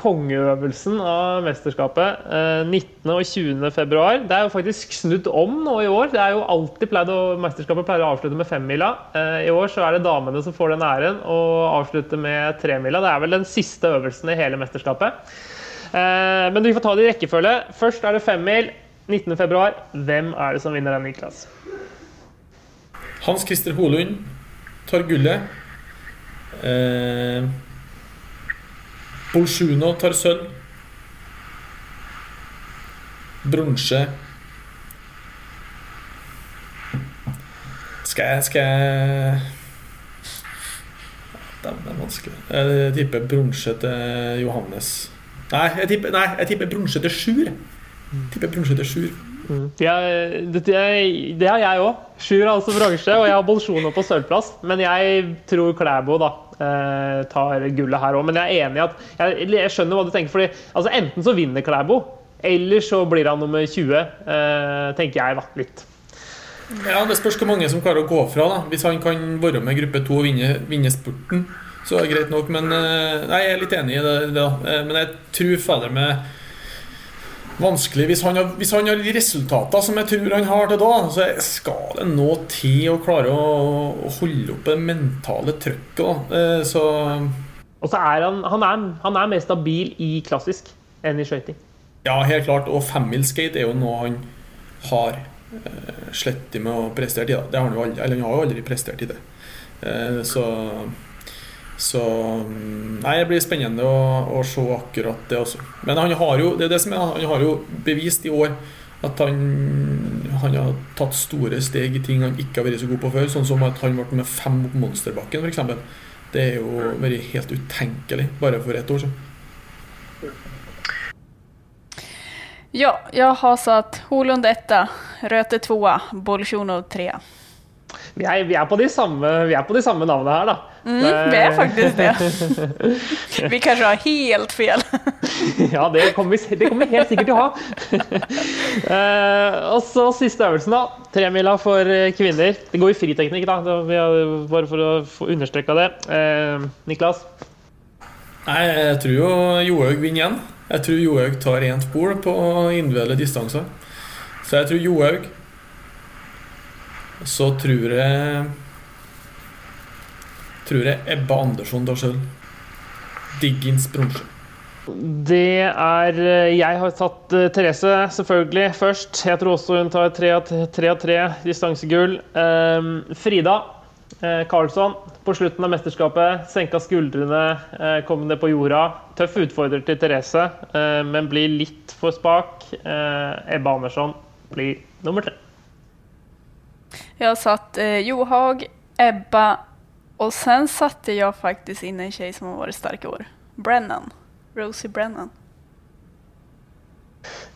kongeøvelsen av mesterskapet. eh, 19. og 20. februar. Det er jo faktisk snudd om nå i år. Det er jo alltid pleid å, Mesterskapet pleier å avslutte med femmila. Eh, I år så er det damene som får den æren å avslutte med tremila. Det er vel den siste øvelsen i hele mesterskapet. Eh, Men vi får ta det i rekkefølge. Først er det femmil. 19. februar. Hvem er det som vinner den, Niklas? Hans Christer Holund tar gullet. Eh, Bolsjuno tar sølv. Bronse. Skal jeg Skal jeg Dæven, det er vanskelig. Jeg tipper bronse til Johannes. Nei, jeg tipper, nei, tipper bronse til Sjur. Jeg Tipper bronse til Sjur. Jeg, det, har jeg òg. Sjur har altså bronse, og jeg har Bolsjono på sølvplass. Men jeg tror Klæbo da eh, tar gullet her òg. Men jeg er enig i at jeg, jeg skjønner hva du tenker. Fordi altså, enten så vinner Klæbo, eller så blir han nummer 20. Eh, tenker jeg da, litt. Ja, Det spørs hvor mange som klarer å gå fra. da Hvis han kan være med gruppe to og vinne, vinne spurten, så er det greit nok. Men eh, nei, jeg er litt enig i det. da. Men jeg tror fader meg vanskelig hvis han, har, hvis han har de resultatene som jeg tror han har til da, så skal det nå til å klare å, holde oppe det mentale trøkket. Eh, Så Og så er han, han, er, han er mer stabil i klassisk enn i skøyting. ja, helt klart. Og femmilskate er jo noe han har slett slettet med å prestere i. Det har han jo aldri, eller han har jo aldri prestert i det. Eh, så så Nei, det blir spennende å, å se akkurat det også. Men han har jo det er det som er, han har jo bevist i år at han, han har tatt store steg i ting han ikke har vært så god på før. Sånn som at han ble med fem opp monsterbakken, f.eks. Det er jo vært helt utenkelig bare for ett år siden. Ja, jag har satt Holund etta, Röte tvåa, Bolsjunov trea. Vi er, vi, er på de samme, vi er på de samme navnene her, da. Mm, vi er faktisk det. Vi kanskje har helt fel. ja, det kommer, vi, det kommer vi helt sikkert til å ha. uh, og så siste øvelsen, da. Tremila for eh, kvinner. Det går i friteknikk, da. Bare for å få understreka det. Uh, Niklas? Nei, jeg tror jo Johaug vinner igjen. Jeg tror Johaug tar rent bord på individuelle distanser. Så jeg tror Johaug. Så tror jeg tror jeg Ebba Andersson tar sjøl. Diggins bronse. Det er eh, Jeg har tatt uh, Therese, selvfølgelig, først. Jeg tror også hun tar tre av tre distansegull. Um, Frida uh, Karlsson på slutten av mesterskapet. Senka skuldrene, kom ned på jorda. Tøff utfordrer til Therese, men blir litt for spak. Ebba Andersson blir nummer tre. Har satt Johag, Ebba Och sen satte jag faktiskt in en tjej som har varit stark i år. Brennan. Rosie Brennan.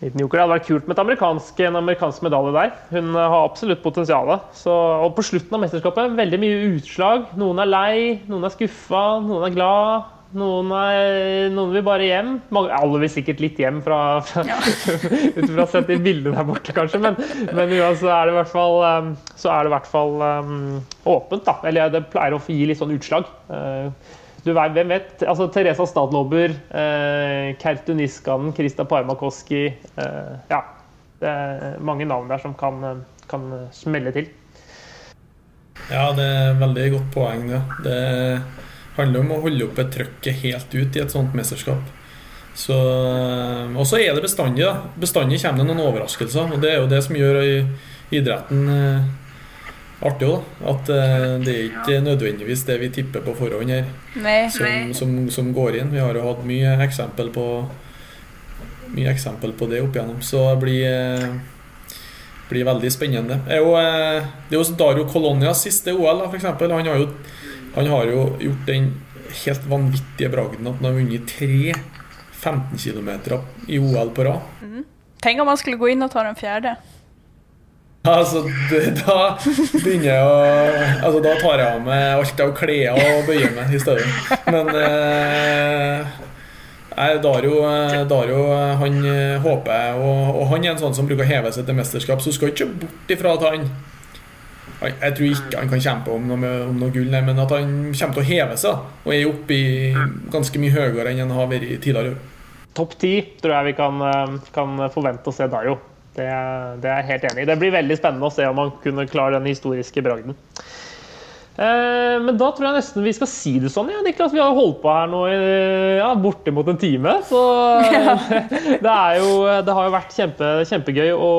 Liten joker. Det hadde vært kult med amerikansk, en amerikansk medalje der. Hun har absolutt potensial. Og på slutten av mesterskapet, veldig mye utslag. Noen er lei, noen er skuffa, noen er glad. Noen, er, noen, vil bare hjem. Alle vil sikkert litt hjem fra, fra ja. ut fra sett i bildet der borte, kanskje. Men, men så er det i hvert fall, um, så er det i hvert fall um, åpent. da. Eller det pleier å gi litt sånn utslag. Uh, du vet, hvem vet? Altså, Teresa Stadlober, eh, Kertu Niskanen, Krista Parmakoski eh, Ja. Det er mange navn der som kan, kan smelle til. Ja, det er veldig godt poeng, det. det handler om å holde oppe trøkket helt ut i et sånt mesterskap. Så, eh, og så er det bestandig. da Bestandig kommer det noen overraskelser. Og det er jo det som gjør idretten eh, artig òg. At eh, det er ikke nødvendigvis det vi tipper på forhånd her, nei, som, nei. Som, som, går inn. Vi har jo hatt mye eksempel på Mye eksempel på det opp igjennom. Så det blir, blir veldig spennende. Det er jo, det er jo Dario Colonias siste OL, f.eks. Han har jo han har jo gjort den helt vanvittige bragden at han har vunnet tre 15 km i OL på rad. Mm. Tenk om han skulle gå inn og ta den fjerde. Altså, det, da begynner jeg å Altså, da tar jeg av meg alt av klær og bøyer meg i stedet. Men eh, Dario, Dario han håper jeg, og, og han er en sånn som bruker å heve seg til mesterskap, så skal ikke bort ifra at han jeg tror ikke han kan kjempe om noe, om noe gull, men at han kommer til å heve seg og er oppe i ganske mye høyere enn han har vært tidligere. Topp ti tror jeg vi kan, eh, kan, forvente å se Dario. Det, det, er jeg helt enig i. Det blir veldig spennende å se om han kunne klare den historiske bragden. Eh, men da tror jeg nesten vi skal si det sånn. Ja, Niklas, vi har holdt på her nå i ja, bortimot en time. Så det, jo, det, har jo vært kjempe, kjempegøy å,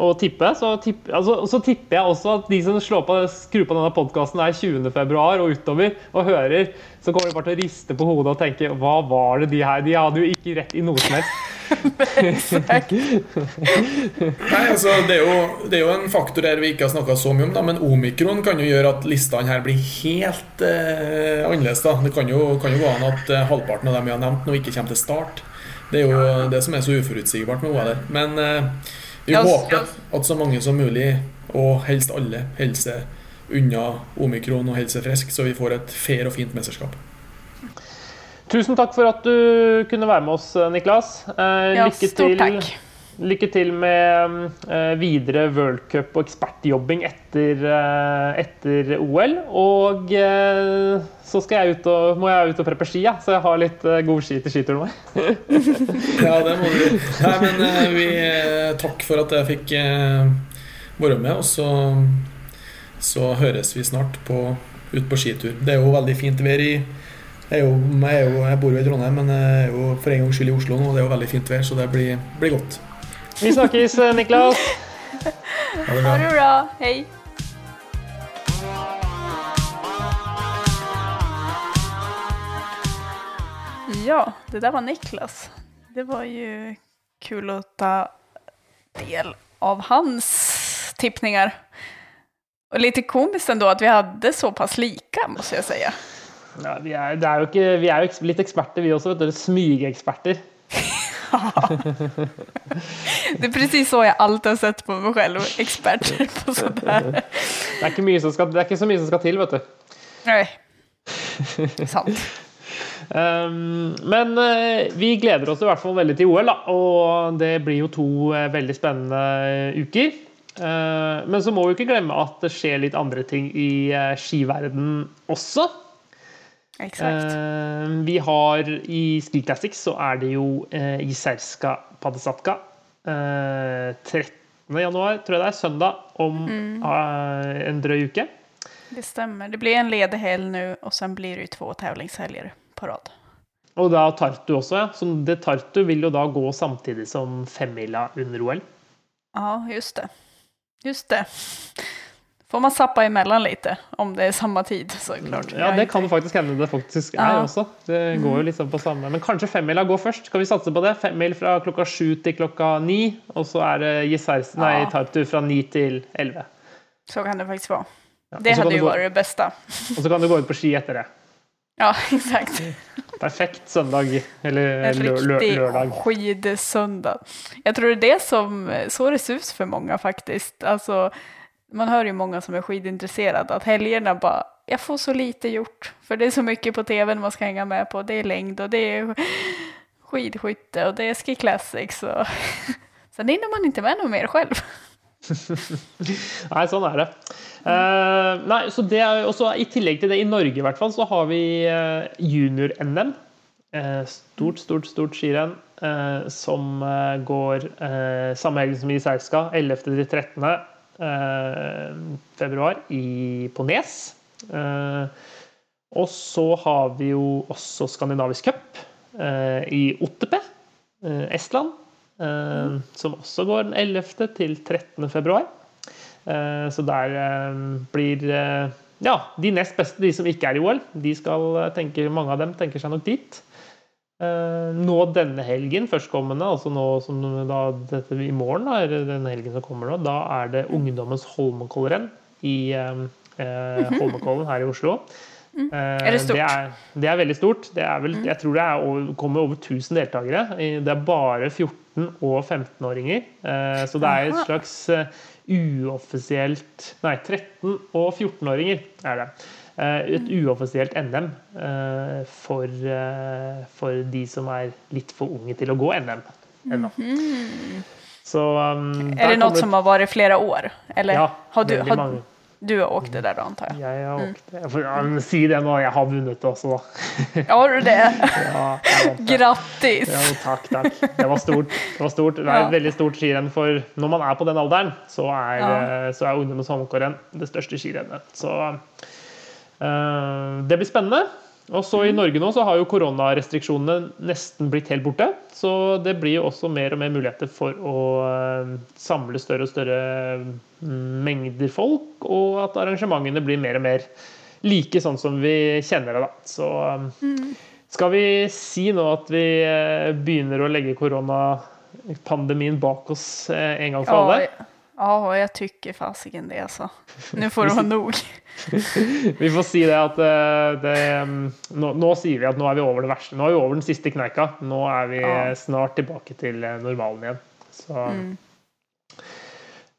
å tippe. Så, tipp, altså, så, tipper jeg også at de som slår på, skrur på denne podkasten er 20.2 og utover og hører, så kommer de bare til å riste på hodet og tenke hva var det de her De hadde jo ikke rett i noe som helst. Nei, altså, det, er jo, det er jo en faktor her vi ikke har snakka så mye om, da, men omikron kan jo gjøre at listene her blir helt eh, annerledes. Da. Det kan jo, kan jo, gå an at eh, halvparten av dem vi har nevnt, nå ikke kommer til start. Det er jo det som er så uforutsigbart med OL. Men eh, vi håper at så mange som mulig, og helst alle, holder seg unna omikron og holder seg friske, så vi får et fair og fint mesterskap. Tusen takk for at du kunne være med oss, Niklas. Eh, ja, lykke, til, takk. lykke til med eh, videre worldcup og ekspertjobbing etter, eh, etter, OL. Og eh, så jeg og, må jeg ut og preppe ski, ja, så jeg har litt eh, god ski til skituren vår. ja, det må du. Nei, men eh, vi, takk for at jeg fikk være med. Og så, så høres vi snart på, ut på skitur. Det er jo veldig fint vær i jeg, jo, jeg, jo, jeg, bor jo i Trondheim, men jeg er jo for en gangs skyld i Oslo nå. og Det er jo veldig fint vær, så det blir, blir godt. Vi snakkes, Niklas. Ha det bra. Ha det bra. Hei. Ja, det der var Niklas. Det var jo kul å ta del av hans tippningar. Og litt komiskt ändå att vi hadde så pass lika, måste si. säga. Ja, vi, er, det er ikke, vi er jo litt eksperter, vi også. vet du. Smygeksperter. Det er precis så jeg alltid har sett på meg selv, eksperter på sådär. Det er, ikke mye som skal, det er ikke så mye som skal til, vet du. Nei. sant. Um, men eh, vi gleder oss i hvert fall veldig til OL, da. og det blir jo to eh, veldig spennende eh, uker. Uh, men så må vi ikke glemme at det skjer litt andre ting i skiverden også. Eh, vi har i Ski Classics så er det jo eh, Iserska Padesatka. eh, 13. januar, tror jeg det er, søndag om eh, en drøy uke. Det stemmer. Det blir en ledig helg nu og sen blir det jo två tävlingshelger på rad. Og da Tartu også, ja. Så det Tartu vil jo da gå samtidig som femmila under OL. Ja, just det. Just det. Får man zappa emellan lite om det är samma tid såklart. Ja, det kan faktisk hende det faktisk er Ja. også. Det går jo liksom på samme. Men kanskje femmila går først. Skal vi satse på det? Femmil fra klokka sju til klokka ni. Og så er det Gisers, nei, Ja. Tartu fra ni til elleve. Så kan det faktisk være. Ja, Det hadde jo vært det beste. Og så kan du gå ut på ski etter det. Ja, exakt. Perfekt søndag eller En lø lø riktig lørdag. Jeg Jag tror det er det som, så det ser ut for mange, faktisk. Alltså, man hör ju många som är skidintresserade att helgerna bara, jag får så lite gjort. För det är så mycket på tvn man ska hänga med på. Det är längd och det är skidskytte och det är ski classics. Och sen hinner man inte med något mer själv. Nei, sånn er det. Uh, nei, så det er også I tillegg til det, i Norge i hvert fall, så har vi eh, junior-NM. Uh, stort, stort, stort skirenn uh, som eh, går eh, samme helg som i Serska, 11. til 13. eh, februar i, på Nes. Eh, og så har vi jo også Skandinavisk cup eh, i Ottepe, Estland. som også går den 11. til 13. februar. Så der blir ja, de nest beste, de som ikke er i OL, de skal tenke, mange av dem tenker seg nok dit. Eh, Nå denne helgen, førstkommende, altså nå som da, dette i morgen, da, eller denne helgen som kommer nå, da er det Ungdommens Holmenkollrenn i eh, eh, Holmenkollen her i Oslo. Mm. Er det? Det er, det er veldig stort. Det er vel, Jeg tror det er over, kommer over 1000 deltakere. Det er bare 14- og 15-åringer. Eh, Så det er et slags uoffisielt Nei, 13- og 14-åringer er det. Eh, Et uoffisielt NM eh, for, eh, for de som er litt for unge til å gå NM ennå. Så um, er det noe kommer- som har vært flere år? Eller Ja, har du, har, mange. du har åkt det der, da, antar jeg? Jeg har åkt Jeg får jeg, si det nå, jeg har vunnet det også, da. Har du det? Ja, det. Grattis! Ja, takk, takk. Det var stort. Det, var stort. det er Ja. et veldig stort skirenn for Når man er på den alderen, så er, Ja. så er Ungdommens Holmenkollrenn det største skirennet. Så eh, det blir spennende. Og så I Norge nå så har jo koronarestriksjonene nesten blitt helt borte. Så det blir jo også mer og mer muligheter for å eh, samle større og større mm, mengder folk, og at arrangementene blir mer og mer like sånn som vi kjenner det. da. Så eh, skal vi si nå at vi eh, begynner å legge koronapandemien bak oss eh, en gang for alle? Ja, jag tycker fasiken det alltså. Nu får det vara nog. Vi får si det at eh, det, mm, nå, nå sier vi at nå er vi over det verste. Nå er vi over den siste kneika. Nå er vi Ja. snart tilbake til eh, normalen igjen. Så, Mm.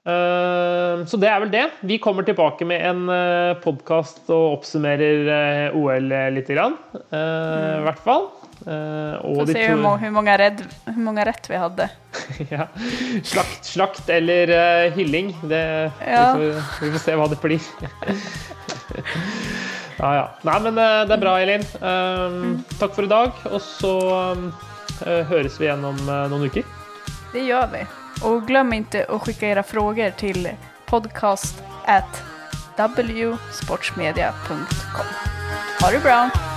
eh, så det er vel det. Vi kommer tilbake med en uh, podkast og oppsummerer OL litt, grann, eh, i hvert fall. Eh, og Få se to- mange, hvor, mange många rädd, hur många vi hadde. ja. slakt, slakt eller uh, hylling. Det, Ja. vi, får, vi får se hva det blir. ja, ja. Nei, men uh, det er bra, Elin. Um, Takk for i dag. Og så um, høres vi igjen om noen uker. Det gjør vi. Og glem ikke å sende era frågor til podcast at wsportsmedia.com. Ha det bra!